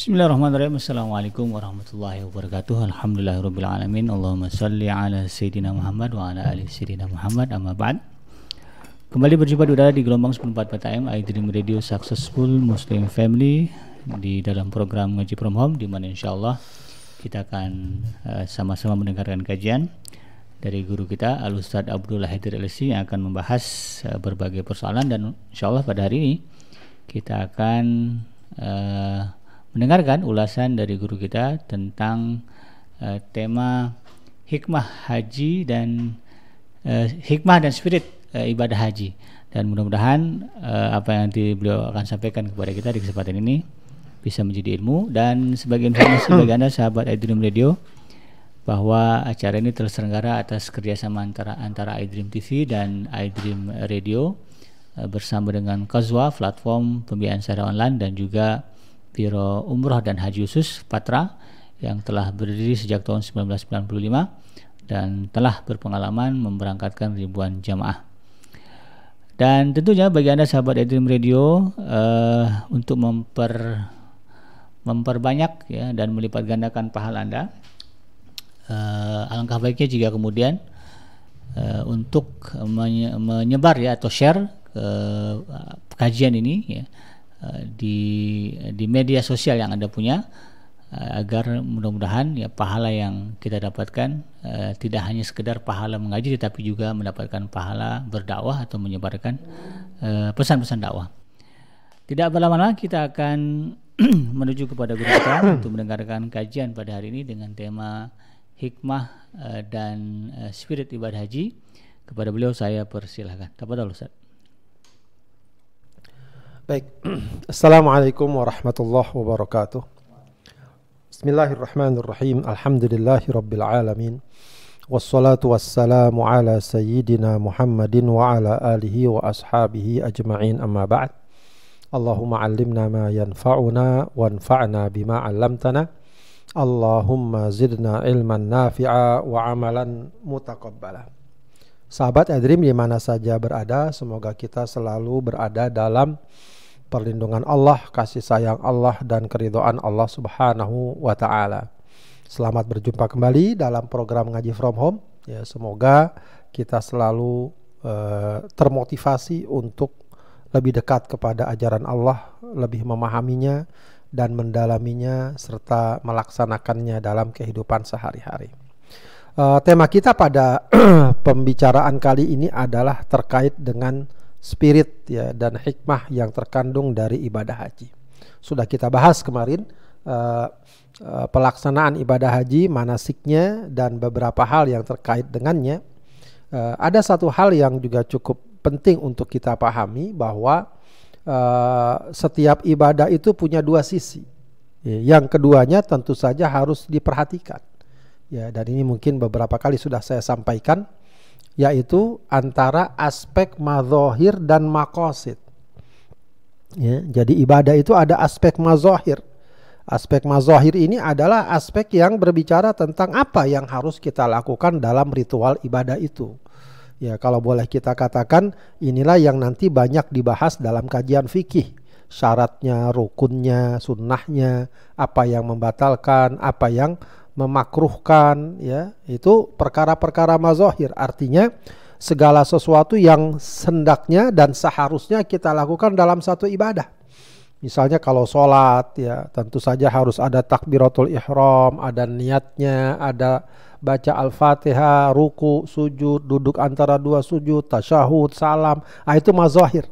Bismillahirrahmanirrahim. Assalamualaikum warahmatullahi wabarakatuh. Alhamdulillahirabbil Allahumma salli ala sayyidina Muhammad wa ala ali sayyidina Muhammad. Amma ba'd. Kembali berjumpa di udara di gelombang 94 AM iDream Radio Successful Muslim Family di dalam program Ngaji From Home di mana insyaallah kita akan uh, sama-sama mendengarkan kajian dari guru kita Al Ustaz Abdullah Haidir LC yang akan membahas uh, berbagai persoalan dan insyaallah pada hari ini kita akan uh, mendengarkan ulasan dari guru kita tentang uh, tema hikmah haji dan uh, hikmah dan spirit uh, ibadah haji. Dan mudah-mudahan uh, apa yang nanti beliau akan sampaikan kepada kita di kesempatan ini bisa menjadi ilmu. Dan sebagai informasi bagi anda sahabat iDream Radio bahwa acara ini terselenggara atas kerjasama antara antara iDream TV dan iDream Radio bersama dengan Kazwa platform pembiayaan secara online dan juga Biro Umroh dan Haji Khusus Patra yang telah berdiri sejak tahun 1995 dan telah berpengalaman memberangkatkan ribuan jamaah. Dan tentunya bagi Anda sahabat Edream Radio uh, untuk memper memperbanyak ya dan melipat gandakan pahala Anda uh, alangkah baiknya jika kemudian uh, untuk menyebar ya atau share uh, kajian ini ya Eh, di di media sosial yang anda punya uh, agar mudah-mudahan ya pahala yang kita dapatkan uh, tidak hanya sekedar pahala mengaji tetapi juga mendapatkan pahala berdakwah atau menyebarkan pesan-pesan uh, dakwah. Tidak berlama-lama kita akan menuju kepada guru kita untuk mendengarkan kajian pada hari ini dengan tema hikmah uh, dan uh, spirit ibadah haji. Kepada beliau saya persilahkan. Tafadhol Ustaz. Baik. Assalamualaikum warahmatullahi wabarakatuh. Bismillahirrahmanirrahim. Alhamdulillahi rabbil alamin. Wassalatu wassalamu ala sayyidina Muhammadin wa ala alihi wa ashabihi ajma'in amma ba'd. Allahumma allimna ma yanfa'una wanfa'na bima 'allamtana. Allahumma zidna ilman nafi'a wa amalan mutaqabbala. Sahabat Adrim di mana saja berada, semoga kita selalu berada dalam perlindungan Allah, kasih sayang Allah dan keridhaan Allah Subhanahu wa taala. Selamat berjumpa kembali dalam program ngaji from home. Ya, semoga kita selalu uh, termotivasi untuk lebih dekat kepada ajaran Allah, lebih memahaminya dan mendalaminya serta melaksanakannya dalam kehidupan sehari-hari. Uh, tema kita pada pembicaraan kali ini adalah terkait dengan spirit ya dan hikmah yang terkandung dari ibadah haji. Sudah kita bahas kemarin uh, uh, pelaksanaan ibadah haji, manasiknya dan beberapa hal yang terkait dengannya. Uh, ada satu hal yang juga cukup penting untuk kita pahami bahwa uh, setiap ibadah itu punya dua sisi. Ya, yang keduanya tentu saja harus diperhatikan. Ya, dan ini mungkin beberapa kali sudah saya sampaikan yaitu antara aspek mazohir dan makosid. Ya, jadi ibadah itu ada aspek mazohir. Aspek mazohir ini adalah aspek yang berbicara tentang apa yang harus kita lakukan dalam ritual ibadah itu. Ya, kalau boleh kita katakan inilah yang nanti banyak dibahas dalam kajian fikih. Syaratnya, rukunnya, sunnahnya, apa yang membatalkan, apa yang memakruhkan ya itu perkara-perkara mazohir. Artinya segala sesuatu yang sendaknya dan seharusnya kita lakukan dalam satu ibadah. Misalnya kalau sholat ya tentu saja harus ada takbiratul ihram ada niatnya ada baca al-fatihah ruku sujud duduk antara dua sujud tasyahud salam. Ah itu mazohir.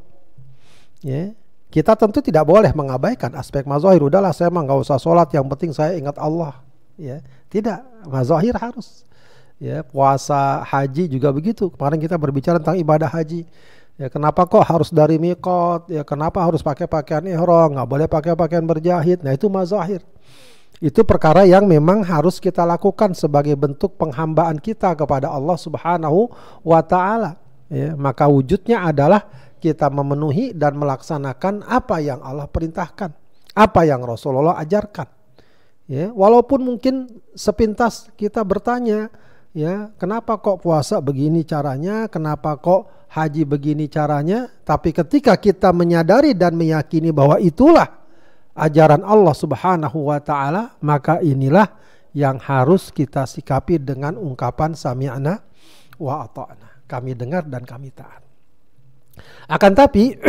Ya kita tentu tidak boleh mengabaikan aspek mazohir. Udahlah saya mah nggak usah sholat yang penting saya ingat Allah ya tidak. Mazahir harus. Ya puasa haji juga begitu. Kemarin kita berbicara tentang ibadah haji. Ya kenapa kok harus dari mikot ya kenapa harus pakai pakaian ihram? Nggak boleh pakai pakaian berjahit. Nah itu mazahir itu perkara yang memang harus kita lakukan sebagai bentuk penghambaan kita kepada Allah Subhanahu wa taala. Ya maka wujudnya adalah kita memenuhi dan melaksanakan apa yang Allah perintahkan apa yang Rasulullah ajarkan Ya, walaupun mungkin sepintas kita bertanya, ya, kenapa kok puasa begini caranya, kenapa kok haji begini caranya, tapi ketika kita menyadari dan meyakini bahwa itulah ajaran Allah Subhanahu wa taala, maka inilah yang harus kita sikapi dengan ungkapan sami'na wa ata'na. Kami dengar dan kami taat. Akan tapi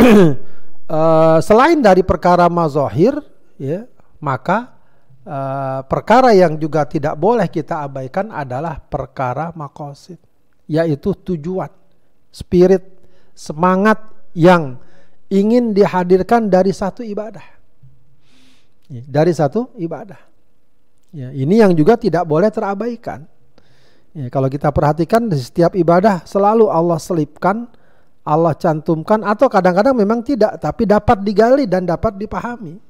uh, selain dari perkara mazahir ya, maka uh, perkara yang juga tidak boleh kita abaikan adalah perkara makosid, yaitu tujuan, spirit, semangat yang ingin dihadirkan dari satu ibadah. Ya, dari satu ibadah. Ya, ini yang juga tidak boleh terabaikan. Ya, kalau kita perhatikan di setiap ibadah selalu Allah selipkan, Allah cantumkan atau kadang-kadang memang tidak, tapi dapat digali dan dapat dipahami.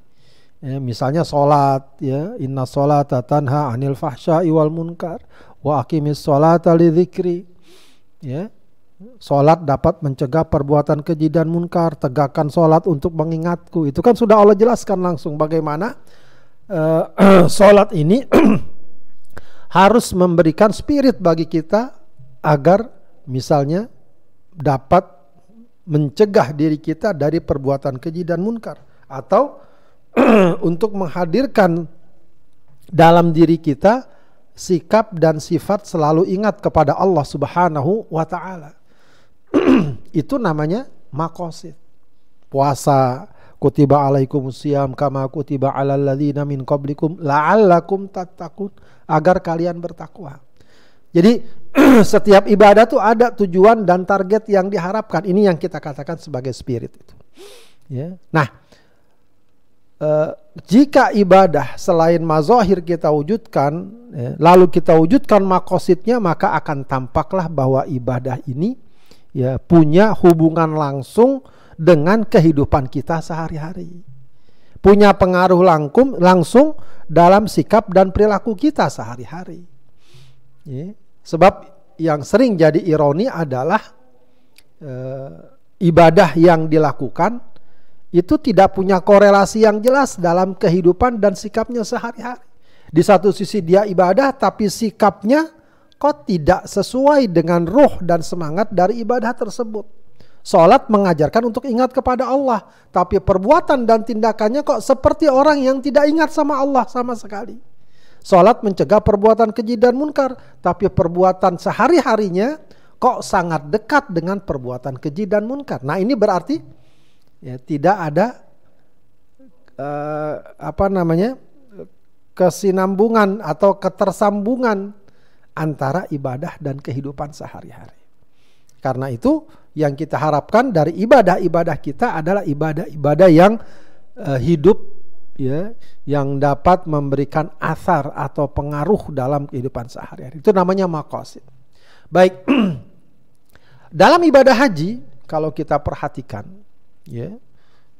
Ya, misalnya sholat, ya inna sholat tanha anil fahsya iwal munkar wa akimis sholat li Ya, Sholat dapat mencegah perbuatan keji dan munkar. Tegakkan sholat untuk mengingatku. Itu kan sudah Allah jelaskan langsung bagaimana uh, sholat ini harus memberikan spirit bagi kita agar misalnya dapat mencegah diri kita dari perbuatan keji dan munkar atau untuk menghadirkan dalam diri kita sikap dan sifat selalu ingat kepada Allah Subhanahu wa taala. itu namanya makosid. Puasa kutiba alaikum siyam kama kutiba alal ladzina min qablikum la'allakum tattaqun agar kalian bertakwa. Jadi setiap ibadah tuh ada tujuan dan target yang diharapkan. Ini yang kita katakan sebagai spirit itu. Ya. Nah, eh, jika ibadah selain mazohir kita wujudkan, ya, lalu kita wujudkan makosidnya, maka akan tampaklah bahwa ibadah ini ya punya hubungan langsung dengan kehidupan kita sehari-hari. Punya pengaruh langkum, langsung dalam sikap dan perilaku kita sehari-hari. Ya. Sebab yang sering jadi ironi adalah e, ibadah yang dilakukan itu tidak punya korelasi yang jelas dalam kehidupan dan sikapnya sehari-hari. Di satu sisi dia ibadah tapi sikapnya kok tidak sesuai dengan ruh dan semangat dari ibadah tersebut. Salat mengajarkan untuk ingat kepada Allah, tapi perbuatan dan tindakannya kok seperti orang yang tidak ingat sama Allah sama sekali. Salat mencegah perbuatan keji dan munkar, tapi perbuatan sehari-harinya kok sangat dekat dengan perbuatan keji dan munkar. Nah, ini berarti ya tidak ada uh, apa namanya? kesinambungan atau ketersambungan antara ibadah dan kehidupan sehari-hari. Karena itu yang kita harapkan dari ibadah-ibadah kita adalah ibadah-ibadah yang uh, hidup ya, yang dapat memberikan asar atau pengaruh dalam kehidupan sehari-hari. Itu namanya makosid. Baik, dalam ibadah haji kalau kita perhatikan, ya,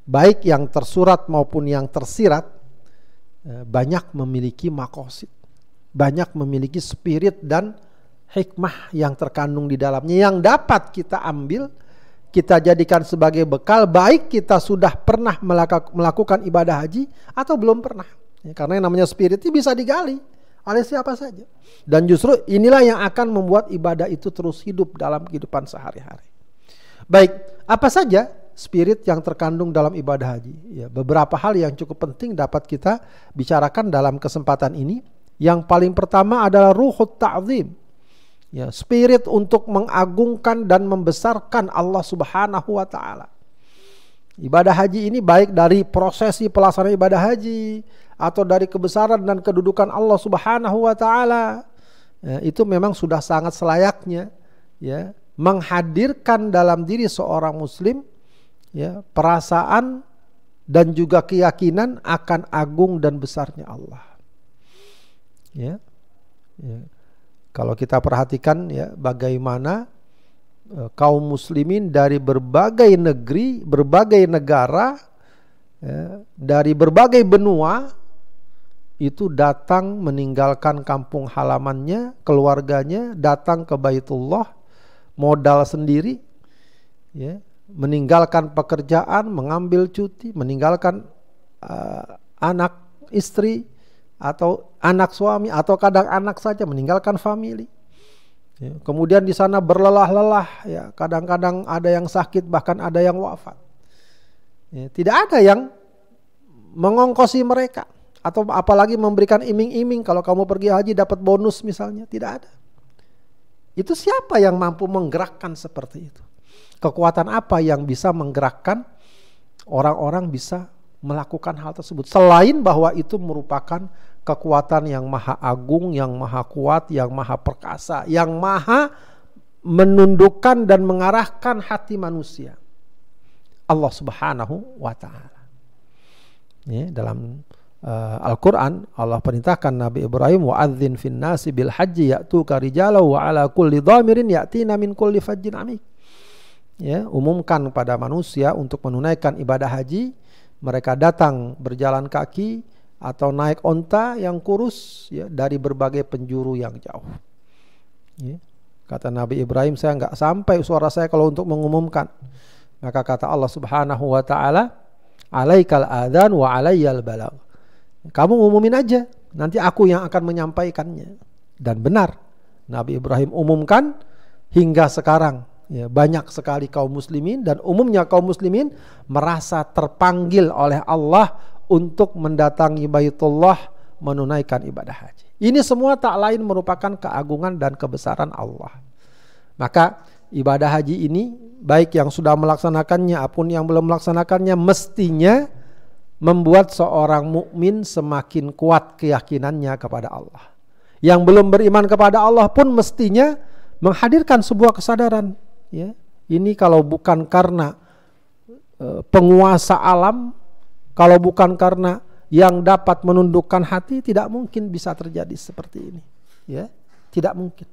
baik yang tersurat maupun yang tersirat, eh, banyak memiliki makosid banyak memiliki spirit dan hikmah yang terkandung di dalamnya. Yang dapat kita ambil kita jadikan sebagai bekal baik kita sudah pernah melakukan ibadah haji atau belum pernah. Ya, karena yang namanya spirit itu bisa digali oleh siapa saja. Dan justru inilah yang akan membuat ibadah itu terus hidup dalam kehidupan sehari-hari. Baik apa saja spirit yang terkandung dalam ibadah haji ya beberapa hal yang cukup penting dapat kita bicarakan dalam kesempatan ini yang paling pertama adalah ruhut ta'zim. Ya, spirit untuk mengagungkan dan membesarkan Allah Subhanahu wa taala. Ibadah haji ini baik dari prosesi pelaksanaan ibadah haji atau dari kebesaran dan kedudukan Allah Subhanahu wa taala. Ya, itu memang sudah sangat selayaknya ya menghadirkan dalam diri seorang muslim ya perasaan dan juga keyakinan akan agung dan besarnya Allah. Ya, ya. kalau kita perhatikan ya bagaimana uh, kaum muslimin dari berbagai negeri berbagai negara ya, dari berbagai benua itu datang meninggalkan kampung halamannya keluarganya datang ke Baitullah modal sendiri ya meninggalkan pekerjaan mengambil cuti meninggalkan uh, anak istri atau anak suami atau kadang anak saja meninggalkan family. Ya, kemudian di sana berlelah-lelah ya, kadang-kadang ada yang sakit bahkan ada yang wafat. Ya, tidak ada yang mengongkosi mereka atau apalagi memberikan iming-iming kalau kamu pergi haji dapat bonus misalnya, tidak ada. Itu siapa yang mampu menggerakkan seperti itu? Kekuatan apa yang bisa menggerakkan orang-orang bisa melakukan hal tersebut selain bahwa itu merupakan kekuatan yang maha agung, yang maha kuat, yang maha perkasa, yang maha menundukkan dan mengarahkan hati manusia. Allah Subhanahu wa taala. Ya, dalam uh, Al-Qur'an Allah perintahkan Nabi Ibrahim wa adzin fin nasi bil haji ya'tuka rijalan wa ala kulli dhamirin ya'tina min kulli fajjin amik. Ya, umumkan pada manusia untuk menunaikan ibadah haji, mereka datang berjalan kaki atau naik onta yang kurus ya, dari berbagai penjuru yang jauh. Ya. Kata Nabi Ibrahim, saya nggak sampai suara saya kalau untuk mengumumkan. Maka kata Allah Subhanahu wa taala, "Alaikal adzan wa alayyal balag." Kamu ngumumin aja, nanti aku yang akan menyampaikannya. Dan benar, Nabi Ibrahim umumkan hingga sekarang ya, banyak sekali kaum muslimin dan umumnya kaum muslimin merasa terpanggil oleh Allah untuk mendatangi Baitullah menunaikan ibadah haji. Ini semua tak lain merupakan keagungan dan kebesaran Allah. Maka ibadah haji ini baik yang sudah melaksanakannya apun yang belum melaksanakannya mestinya membuat seorang mukmin semakin kuat keyakinannya kepada Allah. Yang belum beriman kepada Allah pun mestinya menghadirkan sebuah kesadaran, ya. Ini kalau bukan karena uh, penguasa alam kalau bukan karena yang dapat menundukkan hati tidak mungkin bisa terjadi seperti ini. Ya, tidak mungkin.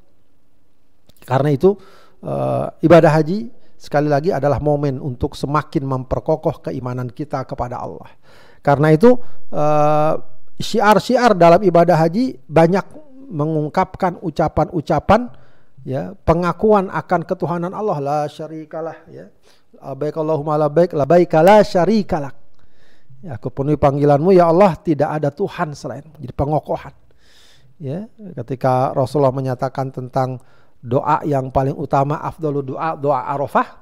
Karena itu uh, ibadah haji sekali lagi adalah momen untuk semakin memperkokoh keimanan kita kepada Allah. Karena itu uh, syiar-syiar dalam ibadah haji banyak mengungkapkan ucapan-ucapan ya pengakuan akan ketuhanan Allah la syarikalah ya. Baik Allahumma la baik la syarikalak Ya, aku penuhi panggilanmu ya Allah tidak ada Tuhan selain jadi pengokohan. Ya, ketika Rasulullah menyatakan tentang doa yang paling utama afdalu doa doa Arafah,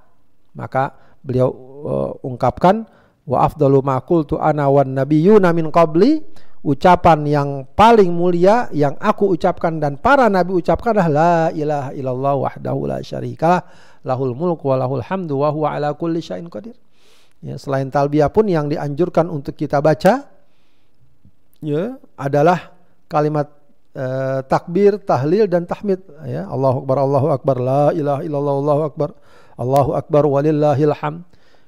maka beliau uh, ungkapkan wa afdalu ma qultu ana wan nabiyyuna min qabli ucapan yang paling mulia yang aku ucapkan dan para nabi ucapkan adalah la ilaha illallah wahdahu la syarikalah lahul mulku wa lahul hamdu wa huwa ala kulli syai'in qadir. Ya, selain talbiyah pun yang dianjurkan untuk kita baca ya adalah kalimat eh, takbir, tahlil dan tahmid ya. Allahu akbar, Allahu akbar, la ilaha illallah, Allahu akbar, Allahu akbar walillahil ham.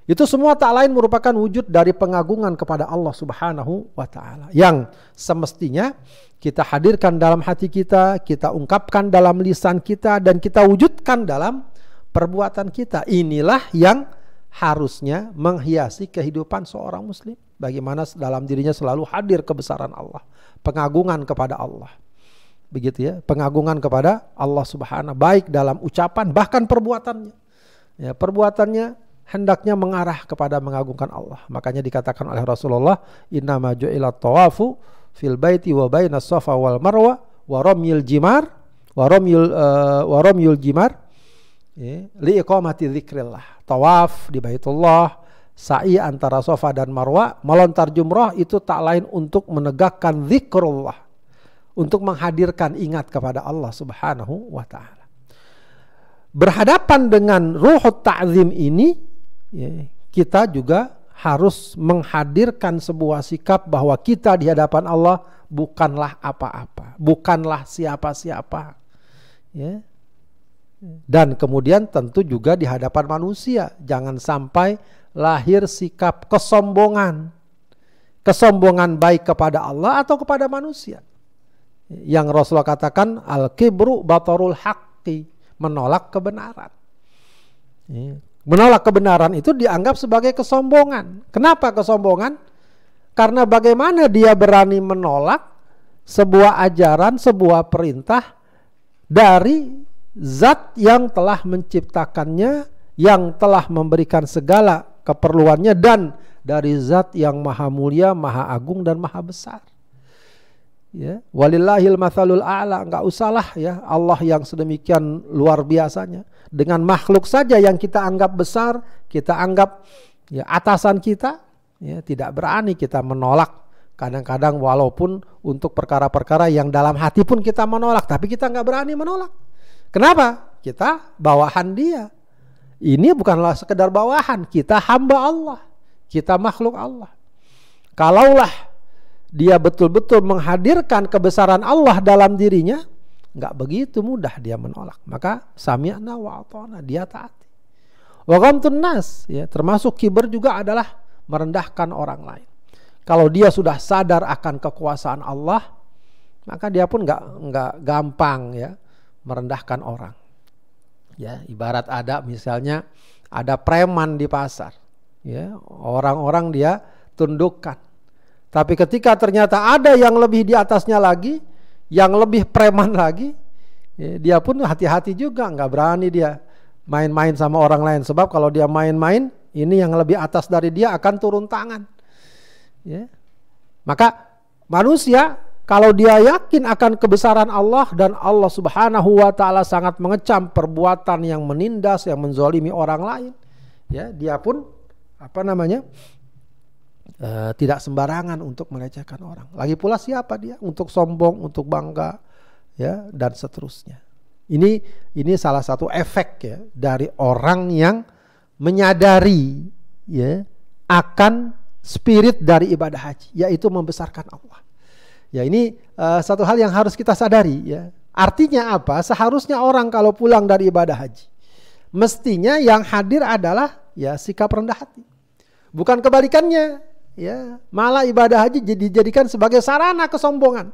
Itu semua tak lain merupakan wujud dari pengagungan kepada Allah Subhanahu wa taala yang semestinya kita hadirkan dalam hati kita, kita ungkapkan dalam lisan kita dan kita wujudkan dalam perbuatan kita. Inilah yang harusnya menghiasi kehidupan seorang muslim. Bagaimana dalam dirinya selalu hadir kebesaran Allah, pengagungan kepada Allah. Begitu ya, pengagungan kepada Allah Subhanahu baik dalam ucapan bahkan perbuatannya. Ya, perbuatannya hendaknya mengarah kepada mengagungkan Allah. Makanya dikatakan oleh Rasulullah, "Inna ma ju'ila tawafu fil baiti wa baina safa wal marwa wa ramyil jimar wa ramyul uh, wa ramyul jimar ya, li iqamati dzikrillah. Tawaf di Baitullah, sa'i antara Safa dan Marwa, melontar jumrah itu tak lain untuk menegakkan zikrullah. Untuk menghadirkan ingat kepada Allah Subhanahu wa taala. Berhadapan dengan ruh ta'zim ini, ya, kita juga harus menghadirkan sebuah sikap bahwa kita di hadapan Allah bukanlah apa-apa, bukanlah siapa-siapa. Ya, dan kemudian tentu juga di hadapan manusia jangan sampai lahir sikap kesombongan. Kesombongan baik kepada Allah atau kepada manusia. Yang Rasulullah katakan al kibru batarul haqqi menolak kebenaran menolak kebenaran itu dianggap sebagai kesombongan. Kenapa kesombongan? Karena bagaimana dia berani menolak sebuah ajaran sebuah perintah dari zat yang telah menciptakannya, yang telah memberikan segala keperluannya dan dari zat yang maha mulia, maha agung dan maha besar. Ya, walillahil mathalul a'la, enggak usahlah ya Allah yang sedemikian luar biasanya dengan makhluk saja yang kita anggap besar, kita anggap ya atasan kita, Ya, tidak berani kita menolak kadang-kadang walaupun untuk perkara-perkara yang dalam hati pun kita menolak, tapi kita nggak berani menolak. Kenapa? Kita bawahan dia. Ini bukanlah sekedar bawahan, kita hamba Allah, kita makhluk Allah. Kalaulah dia betul-betul menghadirkan kebesaran Allah dalam dirinya, nggak begitu mudah dia menolak. Maka sami'na wa ata'na, dia taati. Wa nas, ya, termasuk kiber juga adalah merendahkan orang lain. Kalau dia sudah sadar akan kekuasaan Allah, maka dia pun nggak nggak gampang ya merendahkan orang. Ya, ibarat ada misalnya ada preman di pasar, ya orang-orang dia tundukkan. Tapi ketika ternyata ada yang lebih di atasnya lagi, yang lebih preman lagi, ya, dia pun hati-hati juga, nggak berani dia main-main sama orang lain. Sebab kalau dia main-main, ini yang lebih atas dari dia akan turun tangan. Ya. Maka manusia kalau dia yakin akan kebesaran Allah dan Allah Subhanahu wa taala sangat mengecam perbuatan yang menindas, yang menzolimi orang lain, ya, dia pun apa namanya? Uh, tidak sembarangan untuk melecehkan orang. Lagi pula siapa dia untuk sombong, untuk bangga, ya, dan seterusnya. Ini ini salah satu efek ya dari orang yang menyadari ya akan spirit dari ibadah haji, yaitu membesarkan Allah. Ya ini uh, satu hal yang harus kita sadari ya. Artinya apa? Seharusnya orang kalau pulang dari ibadah haji, mestinya yang hadir adalah ya sikap rendah hati. Bukan kebalikannya, ya. Malah ibadah haji dijadikan sebagai sarana kesombongan.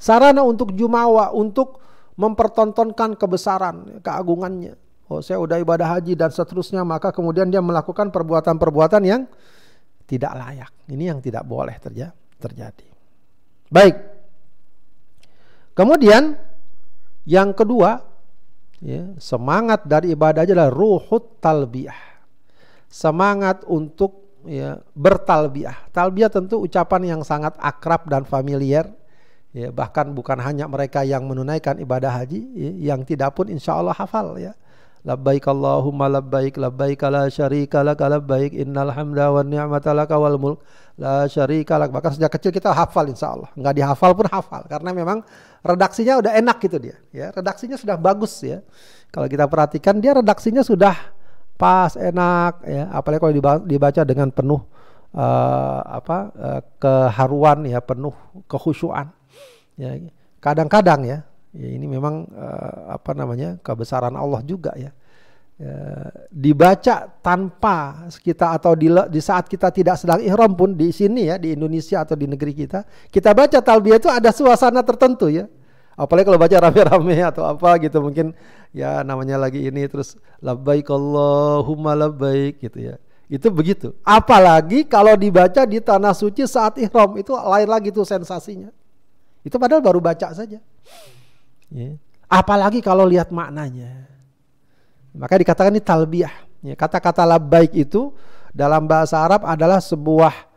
Sarana untuk jumawa, untuk mempertontonkan kebesaran, keagungannya. Oh, saya udah ibadah haji dan seterusnya, maka kemudian dia melakukan perbuatan-perbuatan yang tidak layak. Ini yang tidak boleh terjadi. Baik. Kemudian yang kedua, ya, semangat dari ibadah adalah ruhut talbiyah. Semangat untuk ya, bertalbiyah. Talbiyah tentu ucapan yang sangat akrab dan familiar. Ya, bahkan bukan hanya mereka yang menunaikan ibadah haji, ya, yang tidak pun insya Allah hafal ya. Labbaik Allahumma labbaik labbaik la syarika lak labbaik innal hamda wan ni'mata lak wal mulk la syarika lak. Bahkan sejak kecil kita hafal insya Allah. Enggak dihafal pun hafal karena memang redaksinya udah enak gitu dia. Ya, redaksinya sudah bagus ya. Kalau kita perhatikan dia redaksinya sudah pas enak ya. Apalagi kalau dibaca dengan penuh uh, apa uh, keharuan ya, penuh kehusuan. Ya, kadang-kadang ya ya ini memang uh, apa namanya kebesaran Allah juga ya. Ya, dibaca tanpa kita atau di, di saat kita tidak sedang ihram pun di sini ya di Indonesia atau di negeri kita kita baca talbiyah itu ada suasana tertentu ya apalagi kalau baca rame-rame atau apa gitu mungkin ya namanya lagi ini terus labbaik Allahumma labbaik gitu ya itu begitu apalagi kalau dibaca di tanah suci saat ihram itu lain lagi tuh sensasinya itu padahal baru baca saja Ya. Apalagi kalau lihat maknanya. Maka dikatakan ini talbiyah. Ya, kata-kata labbaik itu dalam bahasa Arab adalah sebuah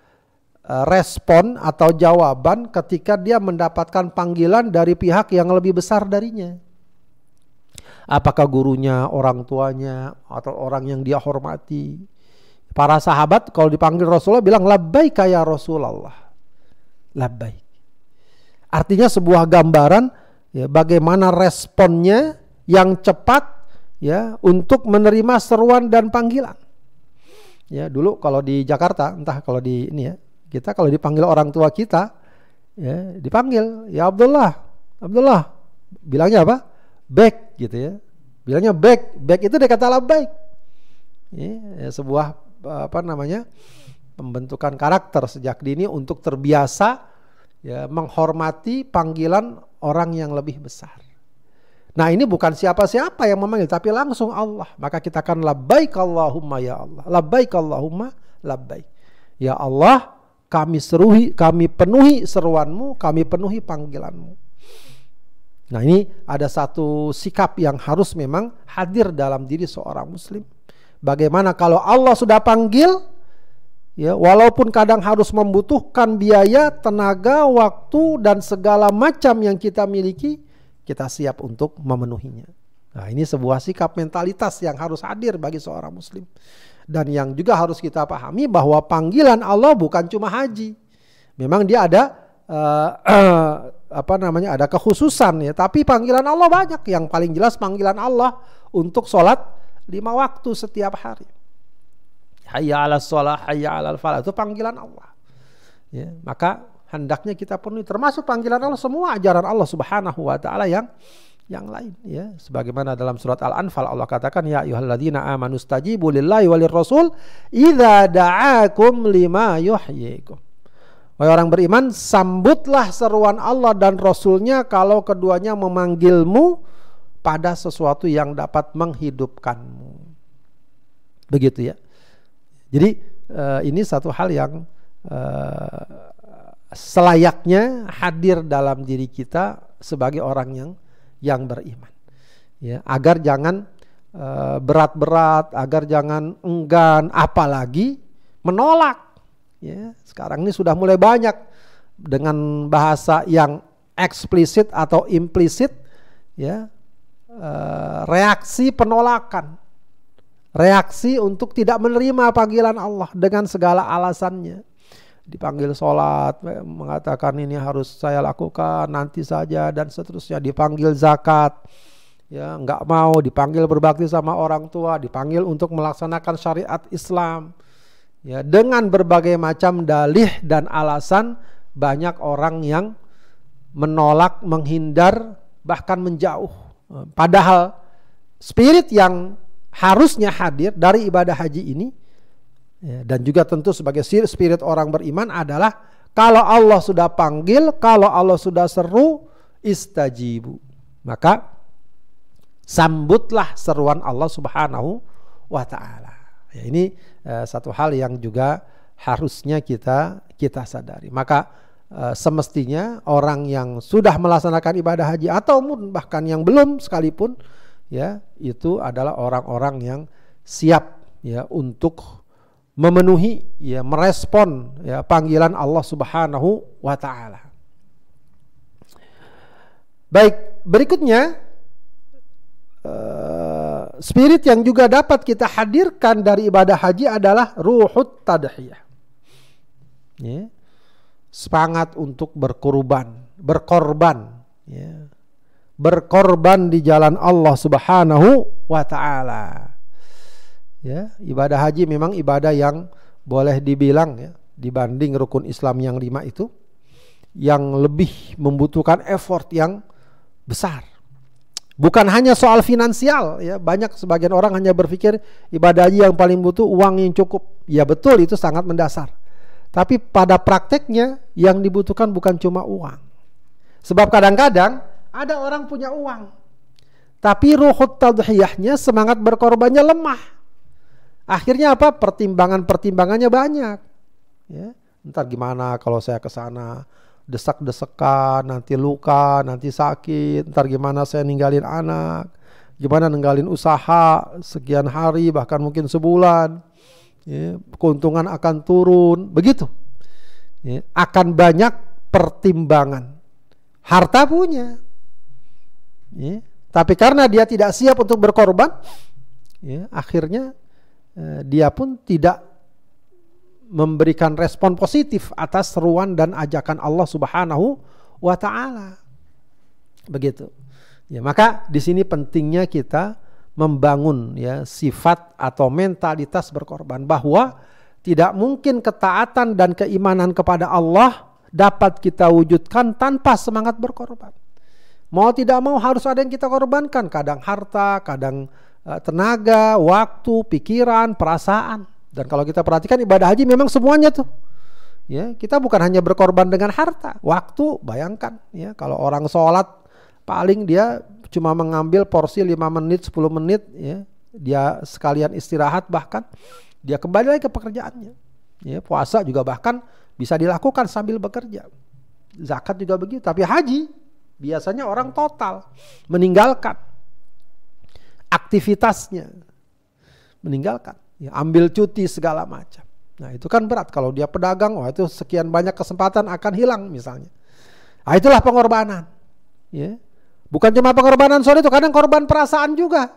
respon atau jawaban ketika dia mendapatkan panggilan dari pihak yang lebih besar darinya. Apakah gurunya, orang tuanya, atau orang yang dia hormati. Para sahabat kalau dipanggil Rasulullah bilang labbaik ya Rasulullah. Labbaik. Artinya sebuah gambaran ya bagaimana responnya yang cepat ya untuk menerima seruan dan panggilan. Ya, dulu kalau di Jakarta, entah kalau di ini ya, kita kalau dipanggil orang tua kita ya dipanggil, ya Abdullah. Abdullah bilangnya apa? Back gitu ya. Bilangnya back, back itu dia kata baik. Ya, sebuah apa namanya? pembentukan karakter sejak dini untuk terbiasa ya menghormati panggilan orang yang lebih besar. Nah ini bukan siapa-siapa yang memanggil tapi langsung Allah. Maka kita akan labbaik Allahumma ya Allah. Labbaik Allahumma labbaik. Ya Allah kami seruhi, kami penuhi seruanmu, kami penuhi panggilanmu. Nah ini ada satu sikap yang harus memang hadir dalam diri seorang muslim. Bagaimana kalau Allah sudah panggil, Ya, walaupun kadang harus membutuhkan biaya, tenaga, waktu dan segala macam yang kita miliki, kita siap untuk memenuhinya. Nah, ini sebuah sikap mentalitas yang harus hadir bagi seorang muslim. Dan yang juga harus kita pahami bahwa panggilan Allah bukan cuma haji. Memang dia ada uh, uh, apa namanya ada kekhususan ya, tapi panggilan Allah banyak. Yang paling jelas panggilan Allah untuk sholat lima waktu setiap hari. Hayya ala sholat, hayya ala falah itu panggilan Allah. Ya, maka hendaknya kita penuhi termasuk panggilan Allah semua ajaran Allah Subhanahu wa taala yang yang lain ya. Sebagaimana dalam surat Al-Anfal Allah katakan ya ayyuhalladzina amanu stajibu lillahi walir rasul idza da'akum lima yuhyikum. Wahai orang beriman sambutlah seruan Allah dan Rasulnya kalau keduanya memanggilmu pada sesuatu yang dapat menghidupkanmu. Begitu ya. Jadi uh, ini satu hal yang uh, selayaknya hadir dalam diri kita sebagai orang yang yang beriman. Ya, agar jangan uh, berat-berat, agar jangan enggan, apalagi menolak. Ya, sekarang ini sudah mulai banyak dengan bahasa yang eksplisit atau implisit, ya, uh, reaksi penolakan, reaksi untuk tidak menerima panggilan Allah dengan segala alasannya dipanggil sholat mengatakan ini harus saya lakukan nanti saja dan seterusnya. Dipanggil zakat ya nggak mau. Dipanggil berbakti sama orang tua dipanggil untuk melaksanakan syariat Islam. Ya dengan berbagai macam dalih dan alasan banyak orang yang menolak menghindar bahkan menjauh. Padahal spirit yang harusnya hadir dari ibadah haji ini Ya, dan juga tentu sebagai spirit orang beriman adalah kalau Allah sudah panggil, kalau Allah sudah seru, istajibu. Maka sambutlah seruan Allah Subhanahu wa taala. Ya, ini uh, satu hal yang juga harusnya kita kita sadari. Maka uh, semestinya orang yang sudah melaksanakan ibadah haji atau bahkan yang belum sekalipun ya itu adalah orang-orang yang siap ya untuk memenuhi ya merespon ya panggilan Allah Subhanahu wa taala. Baik, berikutnya uh, spirit yang juga dapat kita hadirkan dari ibadah haji adalah ruhut tadhiyah. Ya. Semangat untuk berkorban, berkorban ya. Berkorban di jalan Allah Subhanahu wa taala. Ya, ibadah haji memang ibadah yang boleh dibilang ya dibanding rukun Islam yang lima itu yang lebih membutuhkan effort yang besar. Bukan hanya soal finansial ya, banyak sebagian orang hanya berpikir ibadah haji yang paling butuh uang yang cukup. Ya betul itu sangat mendasar. Tapi pada prakteknya yang dibutuhkan bukan cuma uang. Sebab kadang-kadang ada orang punya uang. Tapi ruhut tadhiyahnya semangat berkorbannya lemah. Akhirnya apa? Pertimbangan-pertimbangannya banyak. Ya, ntar gimana kalau saya ke sana desak-desekan, nanti luka, nanti sakit, ntar gimana saya ninggalin anak, gimana ninggalin usaha sekian hari bahkan mungkin sebulan, ya, keuntungan akan turun, begitu. Ya, akan banyak pertimbangan. Harta punya, ya, tapi karena dia tidak siap untuk berkorban, ya, akhirnya dia pun tidak memberikan respon positif atas seruan dan ajakan Allah Subhanahu wa taala. Begitu. Ya, maka di sini pentingnya kita membangun ya sifat atau mentalitas berkorban bahwa tidak mungkin ketaatan dan keimanan kepada Allah dapat kita wujudkan tanpa semangat berkorban. Mau tidak mau harus ada yang kita korbankan, kadang harta, kadang Eh, tenaga, waktu, pikiran, perasaan. Dan kalau kita perhatikan ibadah haji memang semuanya tuh. Ya, kita bukan hanya berkorban dengan harta, waktu, bayangkan ya kalau orang sholat paling dia cuma mengambil porsi 5 menit, 10 menit ya. Dia sekalian istirahat bahkan dia kembali lagi ke pekerjaannya. Ya, puasa juga bahkan bisa dilakukan sambil bekerja. Zakat juga begitu, tapi haji biasanya orang total meninggalkan aktivitasnya. Meninggalkan, ya, ambil cuti segala macam. Nah itu kan berat kalau dia pedagang, wah itu sekian banyak kesempatan akan hilang misalnya. Nah, itulah pengorbanan. Ya. Bukan cuma pengorbanan soal itu, kadang korban perasaan juga.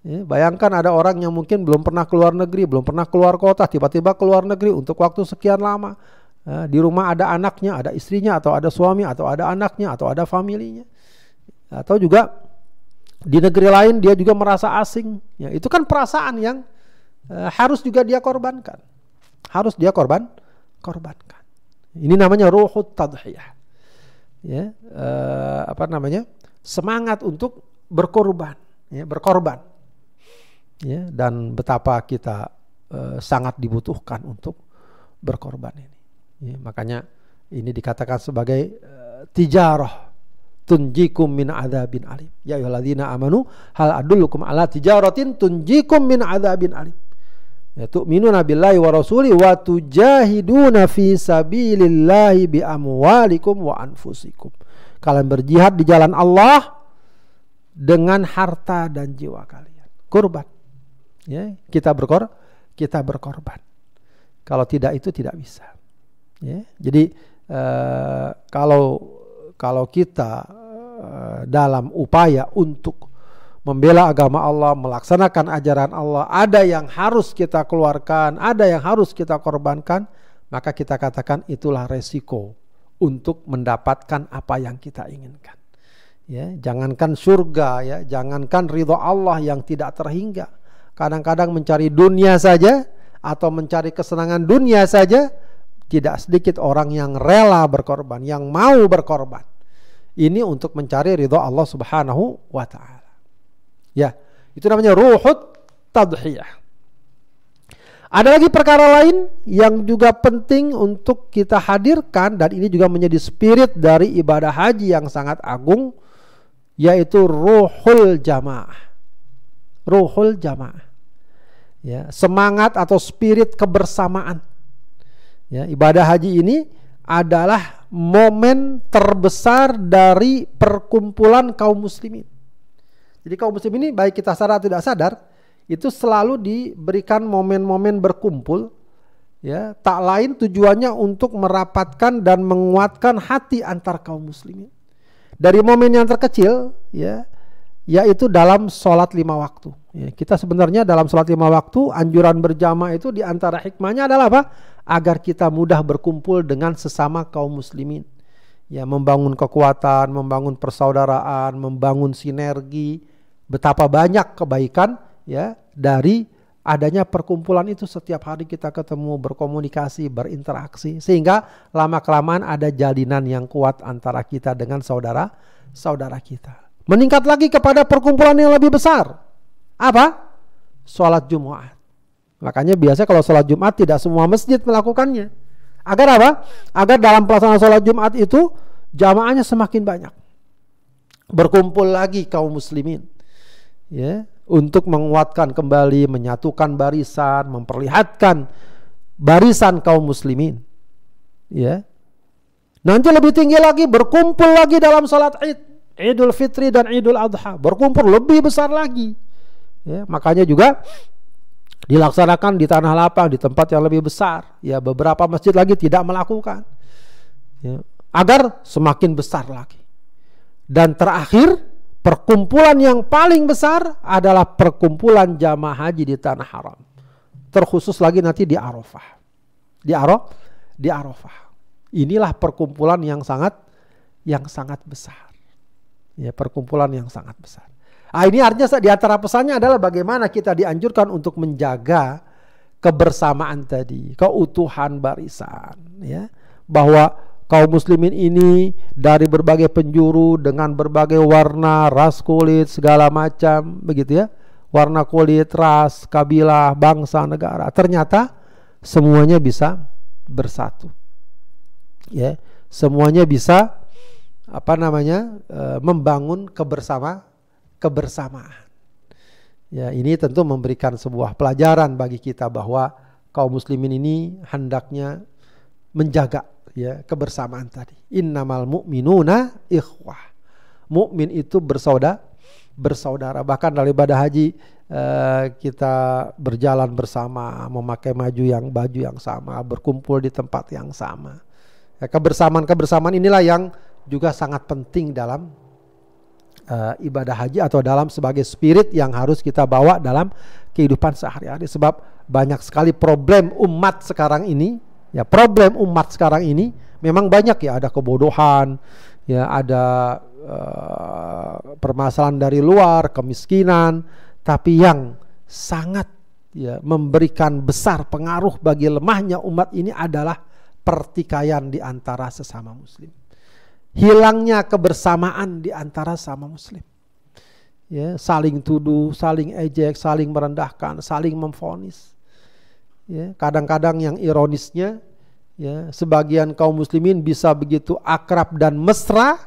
Ya, bayangkan ada orang yang mungkin belum pernah keluar negeri, belum pernah keluar kota, tiba-tiba keluar negeri untuk waktu sekian lama. Ya, di rumah ada anaknya, ada istrinya, atau ada suami, atau ada anaknya, atau ada familinya. Atau juga di negeri lain dia juga merasa asing. Ya, itu kan perasaan yang uh, harus juga dia korbankan. Harus dia korban, korbankan. Ini namanya ruhut tadhiyah. Ya, uh, apa namanya? Semangat untuk berkorban, ya, berkorban ya dan betapa kita uh, sangat dibutuhkan untuk berkorban ini. Ya, makanya ini dikatakan sebagai uh, tijarah tunjikum min adzabin alim. Ya ayyuhalladzina amanu hal adullukum ala tijaratin tunjikum min adzabin alim. Ya tu'minuna billahi wa rasuli wa tujahiduna fi sabilillahi bi amwalikum wa anfusikum. Kalian berjihad di jalan Allah dengan harta dan jiwa kalian. Kurban ya kita berkor kita berkorban kalau tidak itu tidak bisa ya jadi uh, kalau kalau kita dalam upaya untuk membela agama Allah, melaksanakan ajaran Allah, ada yang harus kita keluarkan, ada yang harus kita korbankan, maka kita katakan itulah resiko untuk mendapatkan apa yang kita inginkan. Ya, jangankan surga ya, jangankan ridho Allah yang tidak terhingga, kadang-kadang mencari dunia saja atau mencari kesenangan dunia saja tidak sedikit orang yang rela berkorban, yang mau berkorban. Ini untuk mencari ridho Allah Subhanahu wa taala. Ya, itu namanya ruhut tadhiyah. Ada lagi perkara lain yang juga penting untuk kita hadirkan dan ini juga menjadi spirit dari ibadah haji yang sangat agung yaitu ruhul jamaah. Ruhul jamaah ya, semangat atau spirit kebersamaan. Ya, ibadah haji ini adalah momen terbesar dari perkumpulan kaum muslimin. Jadi kaum muslim ini baik kita sadar atau tidak sadar itu selalu diberikan momen-momen berkumpul ya tak lain tujuannya untuk merapatkan dan menguatkan hati antar kaum muslimin. Dari momen yang terkecil ya yaitu dalam sholat lima waktu. Ya, kita sebenarnya dalam sholat lima waktu anjuran berjamaah itu di antara hikmahnya adalah apa? Agar kita mudah berkumpul dengan sesama kaum muslimin. Ya, membangun kekuatan, membangun persaudaraan, membangun sinergi. Betapa banyak kebaikan ya dari adanya perkumpulan itu setiap hari kita ketemu, berkomunikasi, berinteraksi sehingga lama kelamaan ada jalinan yang kuat antara kita dengan saudara saudara kita. Meningkat lagi kepada perkumpulan yang lebih besar. Apa? Sholat Jumat. Makanya biasa kalau sholat Jumat tidak semua masjid melakukannya. Agar apa? Agar dalam pelaksanaan sholat Jumat itu jamaahnya semakin banyak. Berkumpul lagi kaum muslimin. Ya, untuk menguatkan kembali, menyatukan barisan, memperlihatkan barisan kaum muslimin. Ya. Nanti lebih tinggi lagi berkumpul lagi dalam sholat Id. Idul Fitri dan Idul Adha berkumpul lebih besar lagi. Ya, makanya juga dilaksanakan di tanah lapang di tempat yang lebih besar. Ya, beberapa masjid lagi tidak melakukan. Ya, agar semakin besar lagi. Dan terakhir, perkumpulan yang paling besar adalah perkumpulan jamaah haji di tanah haram. Terkhusus lagi nanti di Arafah. Di Arafah, di Arafah. Inilah perkumpulan yang sangat yang sangat besar ya perkumpulan yang sangat besar. Ah ini artinya di antara pesannya adalah bagaimana kita dianjurkan untuk menjaga kebersamaan tadi, keutuhan barisan, ya, bahwa kaum muslimin ini dari berbagai penjuru dengan berbagai warna, ras kulit, segala macam, begitu ya, warna kulit, ras, kabilah, bangsa, negara, ternyata semuanya bisa bersatu, ya, semuanya bisa apa namanya e, membangun kebersama kebersamaan. Ya, ini tentu memberikan sebuah pelajaran bagi kita bahwa kaum muslimin ini hendaknya menjaga ya kebersamaan tadi. Innamal mu'minuna ikhwah. Mukmin itu bersaudara bersaudara. Bahkan dalam ibadah haji eh, kita berjalan bersama, memakai maju yang baju yang sama, berkumpul di tempat yang sama. Ya, kebersamaan-kebersamaan inilah yang juga sangat penting dalam uh, ibadah haji atau dalam sebagai spirit yang harus kita bawa dalam kehidupan sehari-hari. Sebab banyak sekali problem umat sekarang ini ya problem umat sekarang ini memang banyak ya. Ada kebodohan ya ada uh, permasalahan dari luar kemiskinan. Tapi yang sangat ya memberikan besar pengaruh bagi lemahnya umat ini adalah pertikaian di antara sesama muslim hilangnya kebersamaan di antara sama muslim. Ya, saling tuduh, saling ejek, saling merendahkan, saling memfonis. Ya, kadang-kadang yang ironisnya ya, sebagian kaum muslimin bisa begitu akrab dan mesra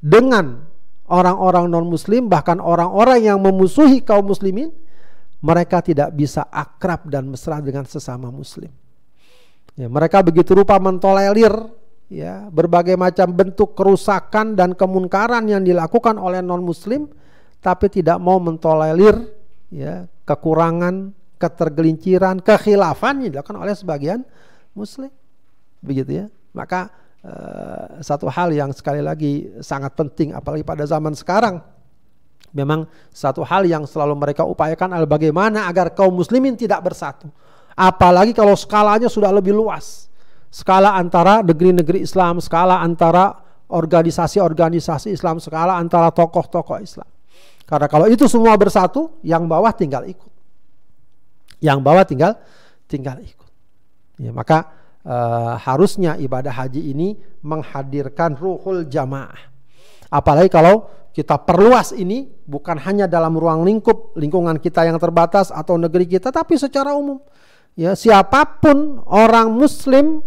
dengan orang-orang non-muslim bahkan orang-orang yang memusuhi kaum muslimin mereka tidak bisa akrab dan mesra dengan sesama muslim. Ya, mereka begitu rupa mentolerir ya berbagai macam bentuk kerusakan dan kemunkaran yang dilakukan oleh non muslim tapi tidak mau mentolerir ya kekurangan ketergelinciran kekhilafan yang dilakukan oleh sebagian muslim. Begitu ya. Maka uh, satu hal yang sekali lagi sangat penting apalagi pada zaman sekarang memang satu hal yang selalu mereka upayakan adalah bagaimana agar kaum muslimin tidak bersatu. Apalagi kalau skalanya sudah lebih luas skala antara negeri-negeri Islam, skala antara organisasi-organisasi Islam, skala antara tokoh-tokoh Islam. Karena kalau itu semua bersatu, yang bawah tinggal ikut. Yang bawah tinggal tinggal ikut. Ya, maka uh, harusnya ibadah haji ini menghadirkan ruhul jamaah. Apalagi kalau kita perluas ini bukan hanya dalam ruang lingkup lingkungan kita yang terbatas atau negeri kita tapi secara umum. Ya, siapa pun orang muslim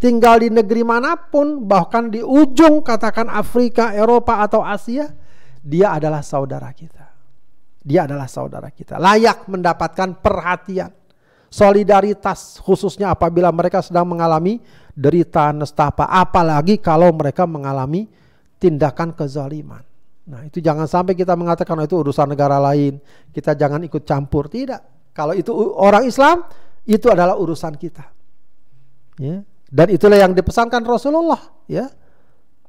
tinggal di negeri mana pun, bahkan di ujung katakan Afrika, Eropa atau Asia, dia adalah saudara kita. Dia adalah saudara kita. Layak mendapatkan perhatian, solidaritas khususnya apabila mereka sedang mengalami derita nestapa, apalagi kalau mereka mengalami tindakan kezaliman. Nah, itu jangan sampai kita mengatakan oh, itu urusan negara lain, kita jangan ikut campur. Tidak. Kalau itu orang Islam, itu adalah urusan kita. Ya, dan itulah yang dipesankan Rasulullah, ya.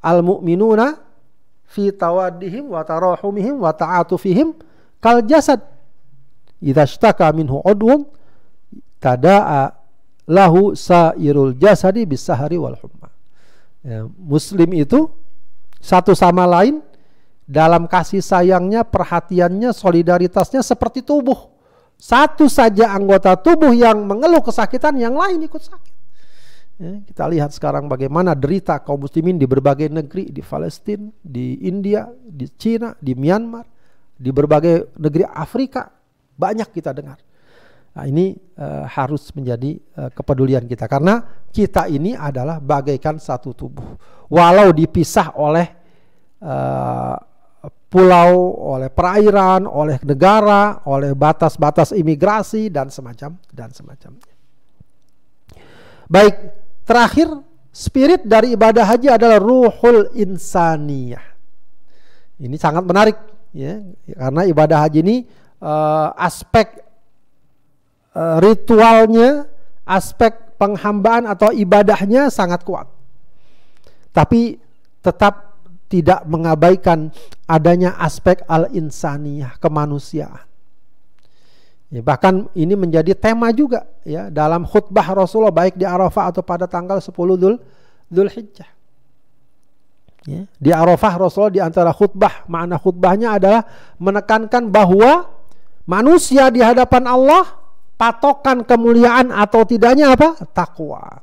Al mu'minuna fi tawaddihim wa tarahumihim wa ta'atufihim kal jasad. Idza ishtaka minhu udwun tada'a lahu sairul jasadi bisahari wal humma. Ya, muslim itu satu sama lain dalam kasih sayangnya, perhatiannya, solidaritasnya seperti tubuh. Satu saja anggota tubuh yang mengeluh kesakitan, yang lain ikut sakit. Ya, kita lihat sekarang bagaimana derita kaum muslimin di berbagai negeri, di Palestina, di India, di Cina, di Myanmar, di berbagai negeri Afrika. Banyak kita dengar. Nah, ini uh, harus menjadi uh, kepedulian kita karena kita ini adalah bagaikan satu tubuh. Walau dipisah oleh uh, pulau, oleh perairan, oleh negara, oleh batas-batas imigrasi dan semacam dan semacamnya. Baik, Terakhir, spirit dari ibadah haji adalah ruhul insaniyah. Ini sangat menarik ya, karena ibadah haji ini uh, aspek uh, ritualnya, aspek penghambaan atau ibadahnya sangat kuat. Tapi tetap tidak mengabaikan adanya aspek al-insaniyah, kemanusiaan. Ya, bahkan ini menjadi tema juga ya dalam khutbah Rasulullah baik di Arafah atau pada tanggal 10 Dhul Dzulhijjah. Ya, di Arafah Rasulullah di antara khutbah makna khutbahnya adalah menekankan bahwa manusia di hadapan Allah patokan kemuliaan atau tidaknya apa? takwa.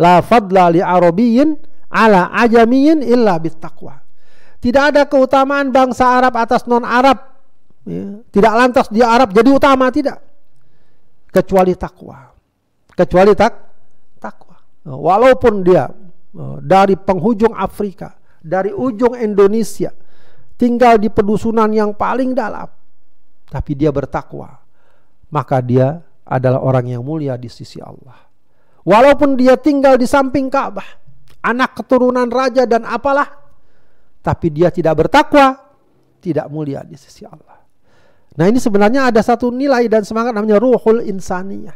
La fadla li arabiyyin ala ajamiyyin illa bittaqwa. Tidak ada keutamaan bangsa Arab atas non Arab Ya. Tidak lantas dia Arab jadi utama tidak. Kecuali takwa. Kecuali tak takwa. Nah, walaupun dia uh, dari penghujung Afrika, dari ujung Indonesia, tinggal di pedusunan yang paling dalam, tapi dia bertakwa, maka dia adalah orang yang mulia di sisi Allah. Walaupun dia tinggal di samping Ka'bah, anak keturunan raja dan apalah, tapi dia tidak bertakwa, tidak mulia di sisi Allah. Nah ini sebenarnya ada satu nilai dan semangat namanya ruhul insaniyah.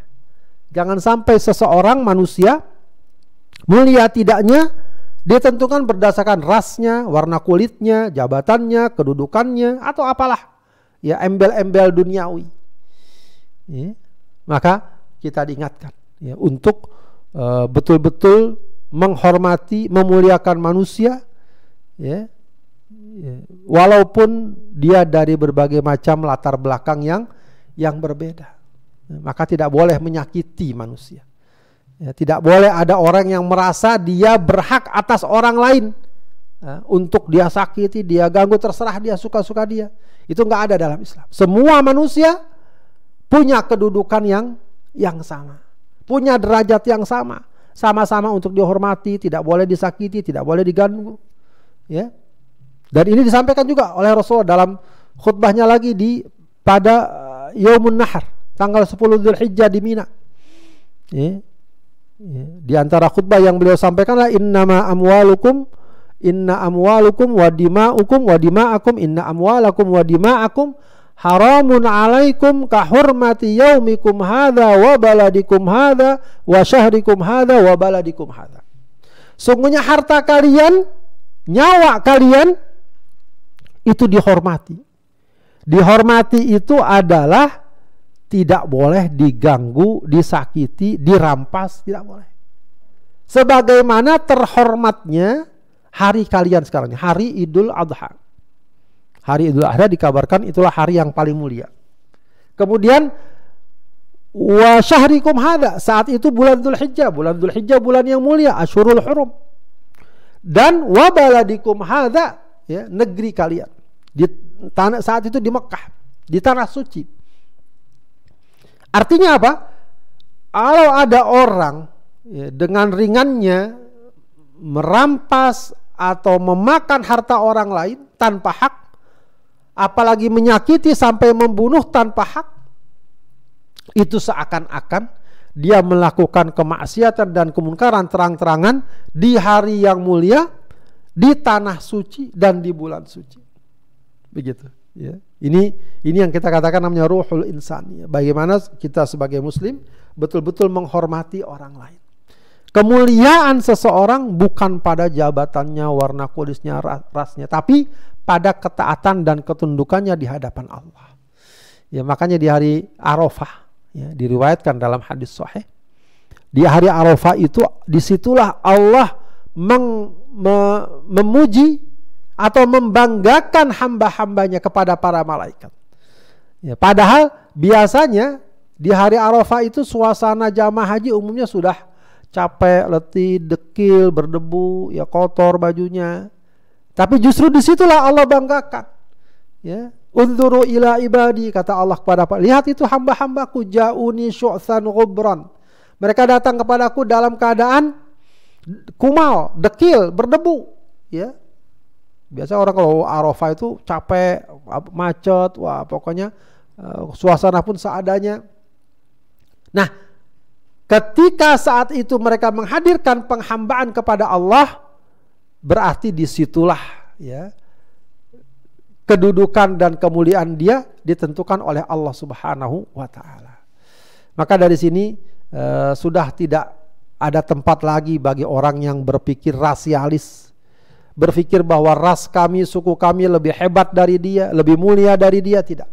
Jangan sampai seseorang manusia mulia tidaknya Ditentukan berdasarkan rasnya, warna kulitnya, jabatannya, kedudukannya, atau apalah. Ya, embel-embel duniawi. Ya. Maka kita diingatkan ya, untuk uh, betul-betul menghormati, memuliakan manusia, ya, walaupun dia dari berbagai macam latar belakang yang yang berbeda. Maka tidak boleh menyakiti manusia. Ya, tidak boleh ada orang yang merasa dia berhak atas orang lain ya, untuk dia sakiti, dia ganggu, terserah dia suka-suka dia. Itu nggak ada dalam Islam. Semua manusia punya kedudukan yang yang sama, punya derajat yang sama, sama-sama untuk dihormati, tidak boleh disakiti, tidak boleh diganggu. Ya, dan ini disampaikan juga oleh Rasul dalam khutbahnya lagi di pada uh, Yaumun Nahar, tanggal 10 Dzulhijjah di Mina. Ya, Ya, di antara khutbah yang beliau sampaikanlah innama amwalukum inna amwalukum wa dima'ukum wa dima'akum inna amwalakum wa dima'akum haramun alaikum ka hurmati yaumikum hadha wa baladikum hadha wa syahrikum hadha wa baladikum hadha. Sungguhnya harta kalian, nyawa kalian itu dihormati. Dihormati itu adalah tidak boleh diganggu, disakiti, dirampas, tidak boleh. Sebagaimana terhormatnya hari kalian sekarang hari Idul Adha. Hari Idul Adha dikabarkan itulah hari yang paling mulia. Kemudian wa syahrikum hada saat itu bulan Dzul Hijjah, bulan Dzul Hijjah bulan yang mulia, Asyurul Hurum. Dan wa baladikum hada ya negeri kalian. Di tanah saat itu di Mekah, di tanah suci. Artinya apa? Kalau ada orang ya, dengan ringannya merampas atau memakan harta orang lain tanpa hak, apalagi menyakiti sampai membunuh tanpa hak, itu seakan-akan dia melakukan kemaksiatan dan kemungkaran terang-terangan di hari yang mulia, di tanah suci dan di bulan suci. Begitu. Ya. Ini ini yang kita katakan namanya ruhul insan. Ya. Bagaimana kita sebagai muslim betul-betul menghormati orang lain. Kemuliaan seseorang bukan pada jabatannya, warna kulitnya, rasnya, tapi pada ketaatan dan ketundukannya di hadapan Allah. Ya, makanya di hari Arafah ya, diriwayatkan dalam hadis sahih. Di hari Arafah itu di situlah Allah meng, me, memuji atau membanggakan hamba-hambanya kepada para malaikat. Ya, padahal biasanya di hari Arafah itu suasana jamaah haji umumnya sudah capek, letih, dekil, berdebu, ya kotor bajunya. Tapi justru di situlah Allah banggakan. Ya, Unzuru ila ibadi kata Allah kepada Pak. Lihat itu hamba-hambaku jauni syu'than ghubran. Mereka datang kepadaku dalam keadaan kumal, dekil, berdebu, ya. Biasa orang kalau Arafah itu capek, macet, wah pokoknya uh, suasana pun seadanya. Nah, ketika saat itu mereka menghadirkan penghambaan kepada Allah, berarti di situlah ya kedudukan dan kemuliaan dia ditentukan oleh Allah Subhanahu wa taala. Maka dari sini uh, sudah tidak ada tempat lagi bagi orang yang berpikir rasialis berpikir bahwa ras kami, suku kami lebih hebat dari dia, lebih mulia dari dia tidak.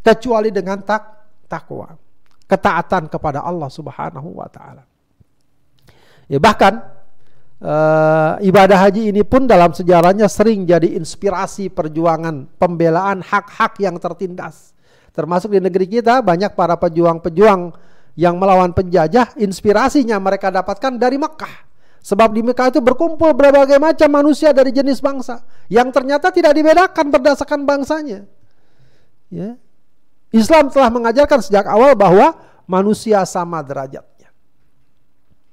Kecuali dengan tak takwa, ketaatan kepada Allah Subhanahu wa taala. Ya bahkan uh, ibadah haji ini pun dalam sejarahnya sering jadi inspirasi perjuangan pembelaan hak-hak yang tertindas. Termasuk di negeri kita banyak para pejuang-pejuang yang melawan penjajah, inspirasinya mereka dapatkan dari Mekah Sebab di Mekah itu berkumpul berbagai macam manusia dari jenis bangsa yang ternyata tidak dibedakan berdasarkan bangsanya. Ya. Islam telah mengajarkan sejak awal bahwa manusia sama derajatnya.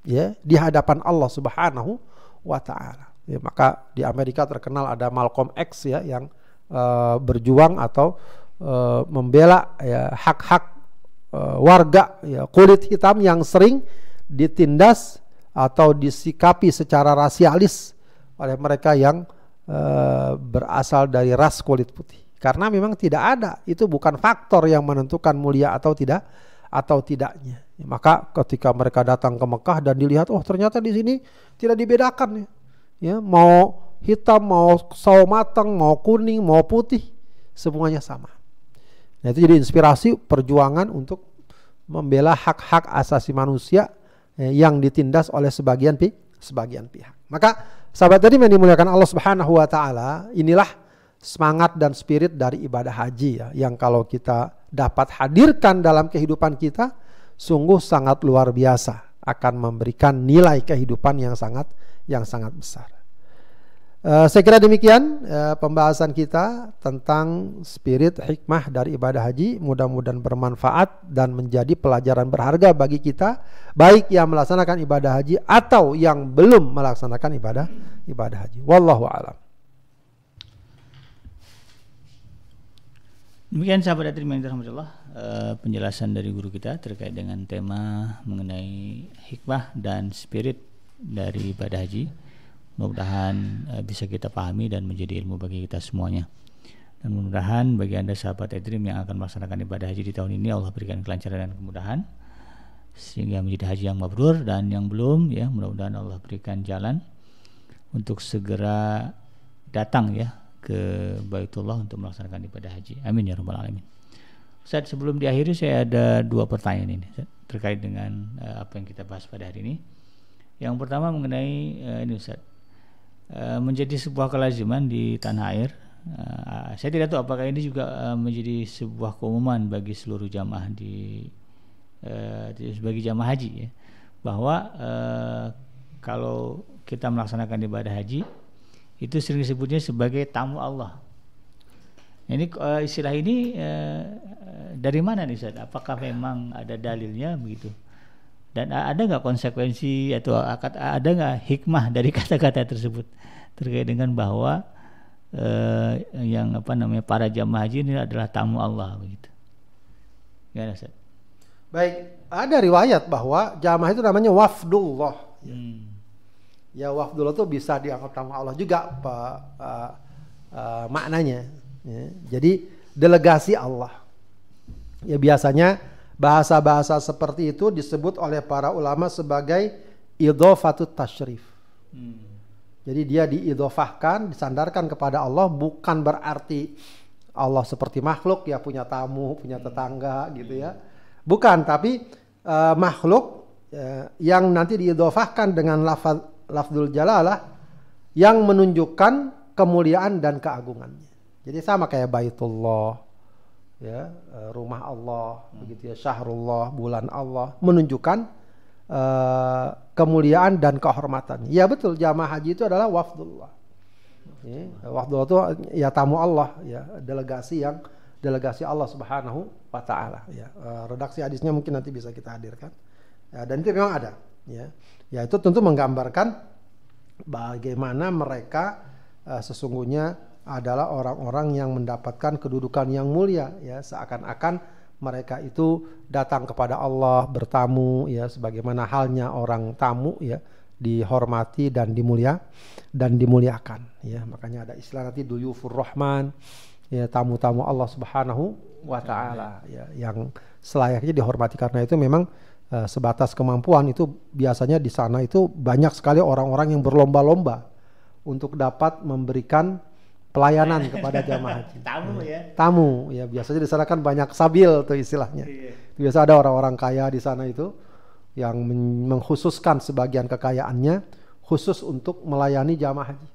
Ya, di hadapan Allah Subhanahu wa taala. Ya, maka di Amerika terkenal ada Malcolm X ya yang uh, berjuang atau uh, membela ya hak-hak warga ya kulit hitam yang sering ditindas atau disikapi secara rasialis oleh mereka yang e, berasal dari ras kulit putih. Karena memang tidak ada, itu bukan faktor yang menentukan mulia atau tidak atau tidaknya. Maka ketika mereka datang ke Mekah dan dilihat, oh ternyata di sini tidak dibedakan ya. Ya, mau hitam, mau sawo matang, mau kuning, mau putih, semuanya sama. Nah, itu jadi inspirasi perjuangan untuk membela hak-hak asasi manusia eh, yang ditindas oleh sebagian pi sebagian pihak. Maka sahabat tadi yang Allah Subhanahu wa taala, inilah semangat dan spirit dari ibadah haji ya yang kalau kita dapat hadirkan dalam kehidupan kita sungguh sangat luar biasa akan memberikan nilai kehidupan yang sangat yang sangat besar. Uh, saya kira demikian uh, pembahasan kita tentang spirit hikmah dari ibadah haji. Mudah-mudahan bermanfaat dan menjadi pelajaran berharga bagi kita, baik yang melaksanakan ibadah haji atau yang belum melaksanakan ibadah ibadah haji. Wallahu a'lam. Demikian sahabat hadirin yang uh, penjelasan dari guru kita terkait dengan tema mengenai hikmah dan spirit dari ibadah haji mudah-mudahan uh, bisa kita pahami dan menjadi ilmu bagi kita semuanya. Dan mudah-mudahan bagi anda sahabat Edrim yang akan melaksanakan ibadah haji di tahun ini Allah berikan kelancaran dan kemudahan sehingga menjadi haji yang mabrur dan yang belum ya mudah-mudahan Allah berikan jalan untuk segera datang ya ke Baitullah untuk melaksanakan ibadah haji. Amin ya rabbal alamin. Saat sebelum diakhiri saya ada dua pertanyaan ini terkait dengan uh, apa yang kita bahas pada hari ini. Yang pertama mengenai uh, ini Ustaz Eh, menjadi sebuah kelaziman di tanah air. Uh, saya tidak tahu apakah ini juga uh, menjadi sebuah keumuman bagi seluruh jamaah di uh, bagi jamaah haji ya bahwa uh, kalau kita melaksanakan ibadah haji itu sering disebutnya sebagai tamu Allah. Ini uh, istilah ini uh, dari mana nih Ustaz? Apakah memang ada dalilnya begitu? Dan ada nggak konsekuensi atau ada nggak hikmah dari kata-kata tersebut terkait dengan bahwa eh, yang apa namanya para jamaah haji ini adalah tamu Allah begitu. Gimana Ustaz? Baik, ada riwayat bahwa jamaah itu namanya wafdullah. Hmm. Ya wafdullah itu bisa dianggap tamu Allah juga pak uh, uh, maknanya. Ya. Jadi delegasi Allah. Ya biasanya Bahasa-bahasa seperti itu disebut oleh para ulama sebagai idhofatut tashrif. Hmm. Jadi dia diidofahkan, disandarkan kepada Allah bukan berarti Allah seperti makhluk ya punya tamu, punya tetangga gitu ya. Bukan, tapi uh, makhluk uh, yang nanti diidofahkan dengan lafaz lafzul jalalah yang menunjukkan kemuliaan dan keagungannya. Jadi sama kayak Baitullah, ya eh, rumah Allah hmm. begitu ya syahrullah bulan Allah menunjukkan uh, kemuliaan dan kehormatan. Ya betul jamaah haji itu adalah wafdullah. Ya, wafdullah itu ya tamu Allah ya delegasi yang delegasi Allah Subhanahu wa taala. Ya uh, redaksi hadisnya mungkin nanti bisa kita hadirkan. Ya, dan itu memang ada ya. Ya itu tentu menggambarkan bagaimana mereka uh, sesungguhnya adalah orang-orang yang mendapatkan kedudukan yang mulia ya. Seakan-akan mereka itu datang kepada Allah bertamu ya sebagaimana halnya orang tamu ya dihormati dan dimulia dan dimuliakan ya. Makanya ada istilah nanti duyufur rahman ya tamu-tamu Allah Subhanahu wa taala ya yang selayaknya dihormati. Karena itu memang uh, sebatas kemampuan itu biasanya di sana itu banyak sekali orang-orang yang berlomba-lomba untuk dapat memberikan pelayanan kepada jamaah haji. Tamu ya. Tamu ya biasanya di sana kan banyak sabil tuh istilahnya. Iya. Biasa ada orang-orang kaya di sana itu yang mengkhususkan sebagian kekayaannya khusus untuk melayani jamaah haji.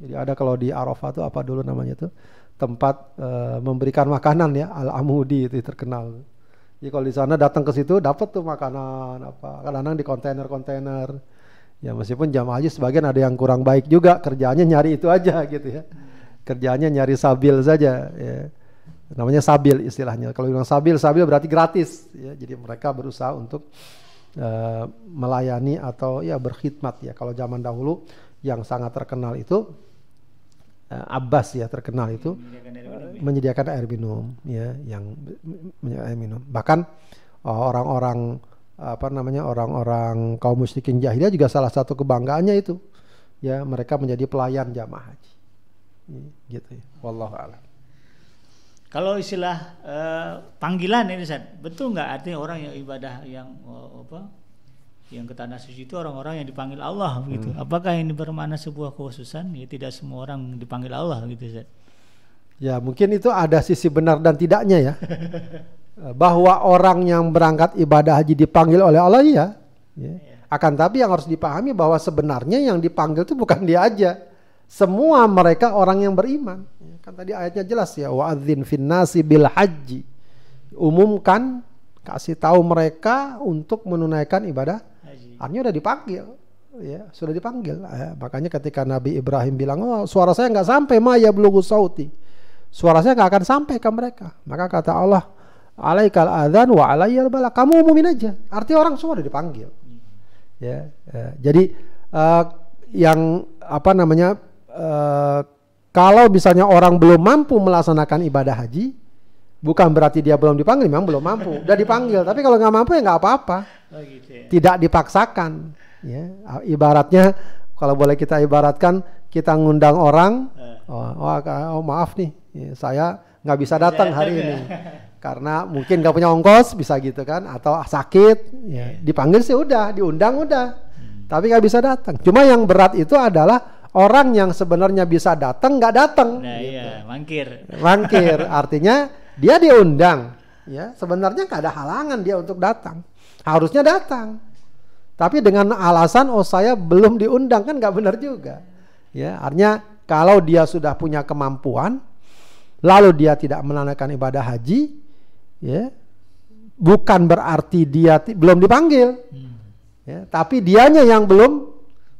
Jadi ada kalau di Arafah itu apa dulu namanya itu tempat uh, memberikan makanan ya Al Amudi itu terkenal. Jadi kalau di sana datang ke situ dapat tuh makanan apa kadang-kadang di kontainer-kontainer. Ya meskipun jamaah haji sebagian ada yang kurang baik juga kerjanya nyari itu aja gitu ya kerjanya nyari sabil saja ya. namanya sabil istilahnya. Kalau bilang sabil sabil berarti gratis ya. Jadi mereka berusaha untuk uh, melayani atau ya berkhidmat ya. Kalau zaman dahulu yang sangat terkenal itu uh, Abbas ya terkenal itu menyediakan air minum, ya. ya yang menyediakan air minum. Bahkan orang-orang uh, apa namanya orang-orang kaum musyrikin jahiliyah juga salah satu kebanggaannya itu ya. Mereka menjadi pelayan jamaah. haji gitu ya. Wallahu a'lam. Kalau istilah uh, panggilan ini Ustaz, betul nggak artinya orang yang ibadah yang uh, apa yang ke tanah suci itu orang-orang yang dipanggil Allah gitu. Hmm. Apakah ini bermakna sebuah kekhususan? Ya tidak semua orang dipanggil Allah gitu Ustaz. Ya mungkin itu ada sisi benar dan tidaknya ya. Bahwa orang yang berangkat ibadah haji dipanggil oleh Allah ya. ya. Akan tapi yang harus dipahami bahwa sebenarnya yang dipanggil itu bukan dia aja. Semua mereka orang yang beriman. Ya, kan tadi ayatnya jelas ya. Wa'adzin finnasi bil haji. Umumkan kasih tahu mereka untuk menunaikan ibadah Artinya udah dipanggil, ya sudah dipanggil. Ya, makanya ketika Nabi Ibrahim bilang, oh suara saya nggak sampai maya belugu sauti, suara saya nggak akan sampai ke mereka. Maka kata Allah, alaikal adzan wa alayyal bala. Kamu umumin aja. Artinya orang semua udah dipanggil. Ya, ya. jadi uh, yang apa namanya uh, kalau misalnya orang belum mampu melaksanakan ibadah haji, bukan berarti dia belum dipanggil, memang belum mampu. Udah dipanggil, tapi kalau nggak mampu ya nggak apa-apa. Oh, gitu ya. Tidak dipaksakan. Ya, ibaratnya kalau boleh kita ibaratkan kita ngundang orang, eh. oh, oh, oh maaf nih, ya, saya nggak bisa datang hari ini karena mungkin nggak punya ongkos, bisa gitu kan, atau sakit, ya, dipanggil sih udah, diundang udah, hmm. tapi nggak bisa datang. Cuma yang berat itu adalah orang yang sebenarnya bisa datang nggak datang. Nah gitu. iya, mangkir. Mangkir, artinya dia diundang, ya sebenarnya nggak ada halangan dia untuk datang harusnya datang. Tapi dengan alasan oh saya belum diundang kan nggak benar juga. Ya, artinya kalau dia sudah punya kemampuan lalu dia tidak menandakan ibadah haji, ya bukan berarti dia belum dipanggil. Hmm. Ya, tapi dianya yang belum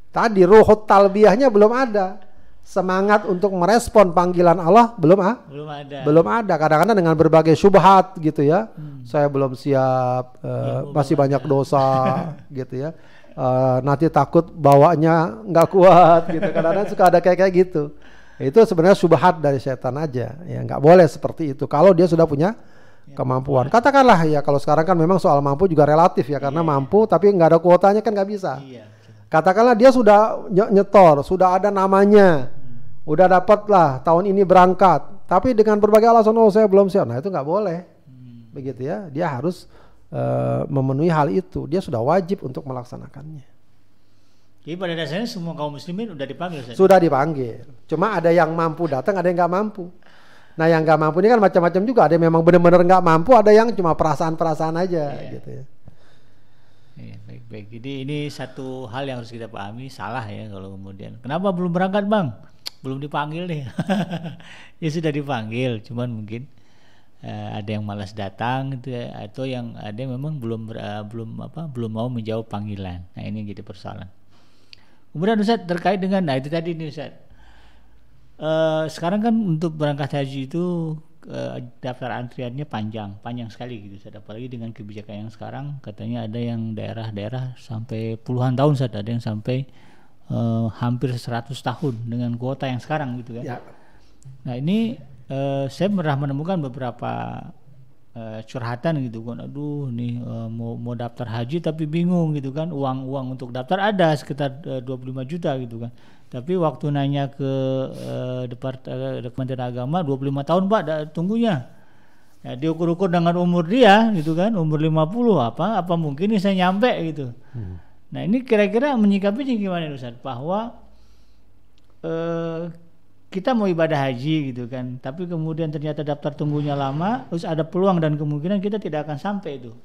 tadi ruhut talbiyahnya belum ada semangat untuk merespon panggilan Allah belum ah? Belum ada. Belum ada. Kadang-kadang dengan berbagai syubhat gitu ya. Hmm. Saya belum siap, uh, masih banyak ada. dosa gitu ya. Uh, nanti takut bawanya nggak kuat gitu. Kadang-kadang suka ada kayak kayak gitu. Itu sebenarnya subhat dari setan aja. Ya nggak boleh seperti itu. Kalau dia sudah punya ya, kemampuan. Katakanlah ya kalau sekarang kan memang soal mampu juga relatif ya karena yeah. mampu tapi nggak ada kuotanya kan nggak bisa. Yeah. Katakanlah dia sudah nyetor, sudah ada namanya, udah dapat lah tahun ini berangkat. Tapi dengan berbagai alasan oh saya belum siap. Nah itu nggak boleh. Hmm. begitu ya. Dia harus uh, memenuhi hal itu. Dia sudah wajib untuk melaksanakannya. Jadi pada dasarnya semua kaum muslimin udah dipanggil saya. sudah dipanggil. Cuma ada yang mampu datang ada yang nggak mampu. Nah yang nggak mampu ini kan macam-macam juga. Ada yang memang benar-benar nggak mampu ada yang cuma perasaan-perasaan aja yeah. gitu ya. Iya, baik-baik. Jadi ini satu hal yang harus kita pahami salah ya kalau kemudian. Kenapa belum berangkat bang? belum dipanggil nih ya sudah dipanggil cuman mungkin uh, ada yang malas datang gitu ya, atau yang ada yang memang belum uh, belum apa belum mau menjawab panggilan nah ini jadi persoalan kemudian Ustaz terkait dengan nah itu tadi nih Ustaz uh, sekarang kan untuk berangkat haji itu uh, daftar antriannya panjang panjang sekali gitu Ustaz apalagi dengan kebijakan yang sekarang katanya ada yang daerah-daerah sampai puluhan tahun Ustaz ada yang sampai uh, hampir 100 tahun dengan kuota yang sekarang gitu kan. Ya. Nah ini uh, saya pernah menemukan beberapa uh, curhatan gitu kan. Aduh nih uh, mau mau daftar haji tapi bingung gitu kan. Uang uang untuk daftar ada sekitar uh, 25 juta gitu kan. Tapi waktu nanya ke uh, Depart uh, Kementerian Agama 25 tahun Pak da, tunggunya. Ya, diukur-ukur dengan umur dia gitu kan, umur 50 apa apa mungkin ini saya nyampe gitu. Hmm. Nah ini kira-kira menyikapinya gimana Ustaz? Bahwa eh, kita mau ibadah haji gitu kan, tapi kemudian ternyata daftar tunggunya lama, terus ada peluang dan kemungkinan kita tidak akan sampai itu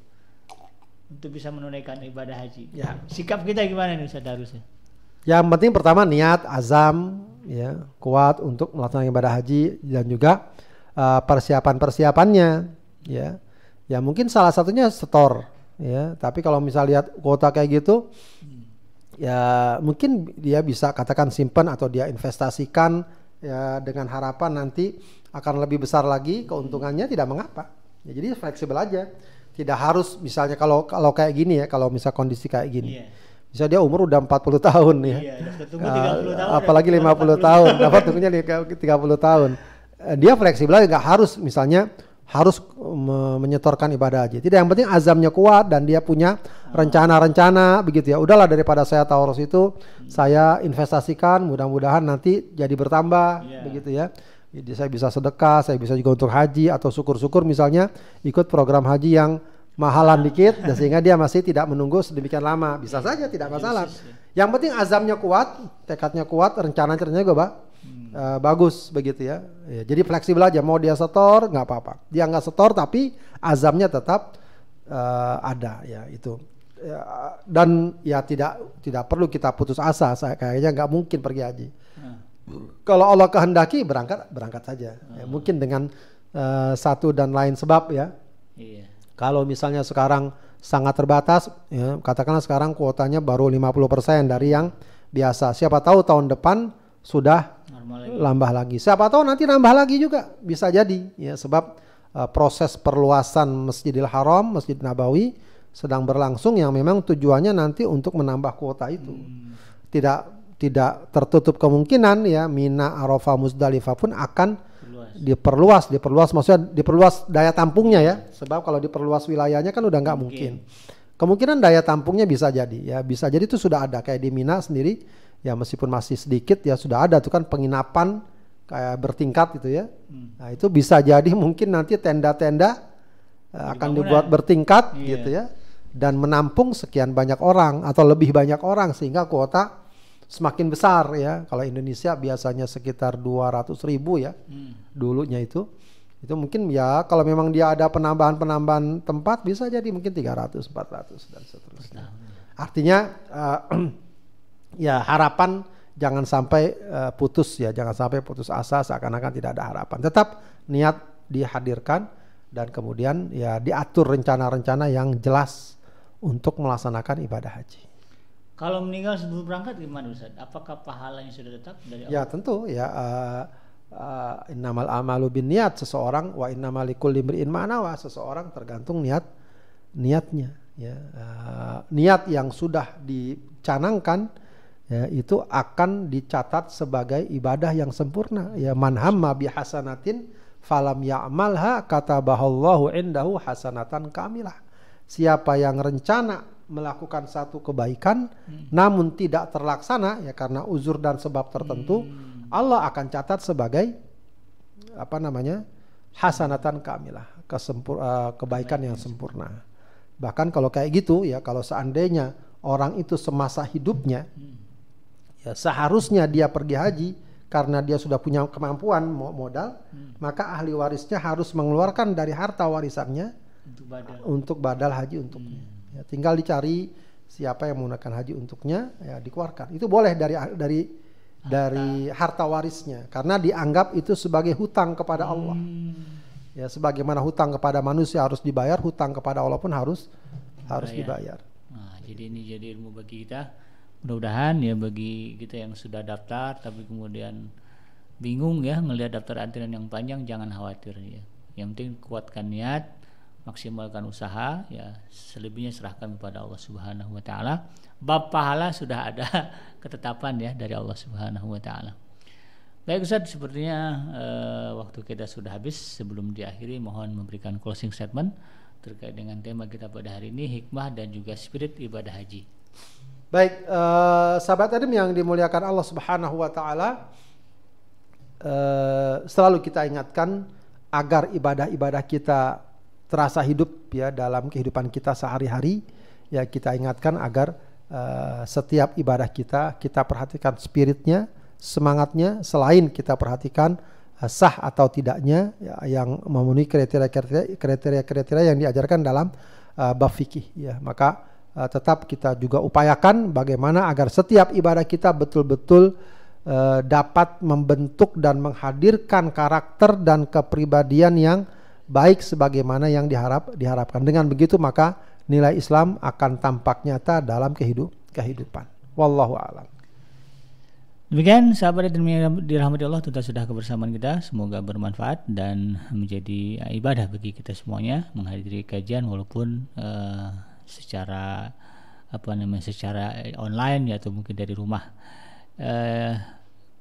untuk bisa menunaikan ibadah haji. Ya. Sikap kita gimana nih Ustaz harusnya? Yang penting pertama niat, azam, ya kuat untuk melaksanakan ibadah haji dan juga uh, persiapan-persiapannya, ya. Ya mungkin salah satunya setor ya tapi kalau misal lihat kuota kayak gitu ya mungkin dia bisa katakan simpan atau dia investasikan ya dengan harapan nanti akan lebih besar lagi keuntungannya tidak mengapa ya jadi fleksibel aja tidak harus misalnya kalau kalau kayak gini ya kalau misal kondisi kayak gini yeah. Bisa dia umur udah 40 tahun ya. Iya, uh, tahun apalagi 50 tahun, dapat tunggunya 30 tahun. Uh, dia fleksibel aja nggak harus misalnya harus menyetorkan ibadah haji. Tidak yang penting azamnya kuat dan dia punya rencana-rencana begitu ya. Udahlah daripada saya tawarus itu saya investasikan mudah-mudahan nanti jadi bertambah yeah. begitu ya. Jadi saya bisa sedekah, saya bisa juga untuk haji atau syukur-syukur misalnya ikut program haji yang mahalan dikit dan sehingga dia masih tidak menunggu sedemikian lama. Bisa Iya. saja tidak masalah. Khusus, ya. Yang penting azamnya kuat, tekadnya kuat, rencana-rencananya juga Pak. Hmm. eh, bagus begitu ya. Ya, Jadi fleksibel aja. Mau dia setor nggak apa-apa. Dia nggak setor tapi azamnya tetap eh, ada ya itu. Ya, dan ya tidak tidak perlu kita putus asa. Saya kayaknya nggak mungkin pergi haji. Nah, Kalau Allah kehendaki berangkat berangkat saja. Ya, mungkin dengan eh, satu dan lain sebab ya. iya. Kalau misalnya sekarang sangat terbatas, ya, katakanlah sekarang kuotanya baru 50% dari yang biasa. Siapa tahu tahun depan sudah lagi. nambah lagi. Siapa tahu nanti nambah lagi juga bisa jadi ya sebab uh, proses perluasan Masjidil Haram, Masjid Nabawi sedang berlangsung yang memang tujuannya nanti untuk menambah kuota itu. Tidak tidak tertutup kemungkinan ya Mina, Arafah, Muzdalifah pun akan. Diperluas, diperluas maksudnya diperluas daya tampungnya ya. Sebab kalau diperluas wilayahnya kan udah nggak mungkin. Kemungkinan daya tampungnya bisa jadi ya, bisa jadi itu sudah ada kayak di Mina sendiri ya meskipun masih sedikit ya sudah ada tuh kan penginapan kayak bertingkat gitu ya. Nah, itu bisa jadi mungkin nanti tenda-tenda eh, akan dibuat bertingkat Iya. gitu ya dan menampung sekian banyak orang atau lebih banyak orang sehingga kuota semakin besar ya. Kalau Indonesia biasanya sekitar 200 ribu ya Hmm. dulunya itu itu mungkin ya kalau memang dia ada penambahan-penambahan tempat bisa jadi mungkin 300 400 dan seterusnya. Artinya eh, ya harapan jangan sampai eh, putus ya, jangan sampai putus asa seakan-akan tidak ada harapan. Tetap niat dihadirkan dan kemudian ya diatur rencana-rencana yang jelas untuk melaksanakan ibadah haji. Kalau meninggal sebelum berangkat gimana Ustaz? Apakah pahalanya sudah tetap dari Allah? Ya tentu ya uh, uh, innamal amalu bin niat seseorang wa innamal likulli imri'in ma nawa seseorang tergantung niat niatnya ya Uh, niat yang sudah dicanangkan ya itu akan dicatat sebagai ibadah yang sempurna ya man hamma bi hasanatin falam ya'malha katabahallahu indahu hasanatan kamilah siapa yang rencana melakukan satu kebaikan namun tidak terlaksana ya karena uzur dan sebab tertentu Allah akan catat sebagai apa namanya hasanatan kamilah kesempur eh, kebaikan yang sempurna. Bahkan kalau kayak gitu ya kalau seandainya orang itu semasa hidupnya ya seharusnya dia pergi haji karena dia sudah punya kemampuan mo- modal maka ahli warisnya harus mengeluarkan dari harta warisannya Untuk badan. untuk badal haji untuknya. Ya, tinggal dicari siapa yang menggunakan haji untuknya ya dikeluarkan. Itu boleh dari dari dari harta warisnya karena dianggap itu sebagai hutang kepada Allah. Ya sebagaimana hutang kepada manusia harus dibayar, hutang kepada Allah pun harus harus dibayar. Nah, jadi ini jadi ilmu bagi kita. Mudah-mudahan ya bagi kita yang sudah daftar tapi kemudian bingung ya ngelihat daftar antrian yang panjang jangan khawatir ya. Yang penting kuatkan niat, maksimalkan usaha ya selebihnya serahkan kepada Allah Subhanahu wa taala. Bab pahala sudah ada ketetapan ya dari Allah Subhanahu wa taala. Baik Ustaz, sepertinya eh, waktu kita sudah habis. Sebelum diakhiri, mohon memberikan closing statement terkait dengan tema kita pada hari ini, hikmah dan juga spirit ibadah haji. Baik, eh, sahabat Adam yang dimuliakan Allah Subhanahu wa taala, eh, selalu kita ingatkan agar ibadah-ibadah kita terasa hidup ya dalam kehidupan kita sehari-hari. Ya kita ingatkan agar eh, setiap ibadah kita kita perhatikan spiritnya, semangatnya. Selain kita perhatikan eh, sah atau tidaknya ya, yang memenuhi kriteria-kriteria kriteria-kriteria yang diajarkan dalam eh, bab fikih. Ya maka eh, tetap kita juga upayakan bagaimana agar setiap ibadah kita betul-betul eh, dapat membentuk dan menghadirkan karakter dan kepribadian yang baik sebagaimana yang diharap diharapkan. Dengan begitu maka nilai Islam akan tampak nyata dalam kehidup, kehidupan. Wallahu a'lam. Demikian sahabat dan dirahmati Allah tentu sudah kebersamaan kita semoga bermanfaat dan menjadi ibadah bagi kita semuanya menghadiri kajian walaupun eh, secara apa namanya secara online ya atau mungkin dari rumah. Eh,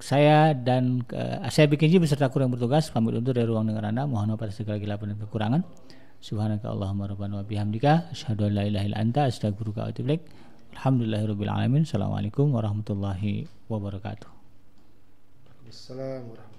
saya dan eh, saya bikin beserta kru yang bertugas pamit undur dari ruang dengar Anda mohon maaf atas segala kesilapan dan kekurangan. Subhanaka Allahumma rabbana wa bihamdika asyhadu an la ilaha illa anta astaghfiruka wa atubu ilaik. Alhamdulillahirabbil alamin. Assalamualaikum warahmatullahi wabarakatuh. Assalamualaikum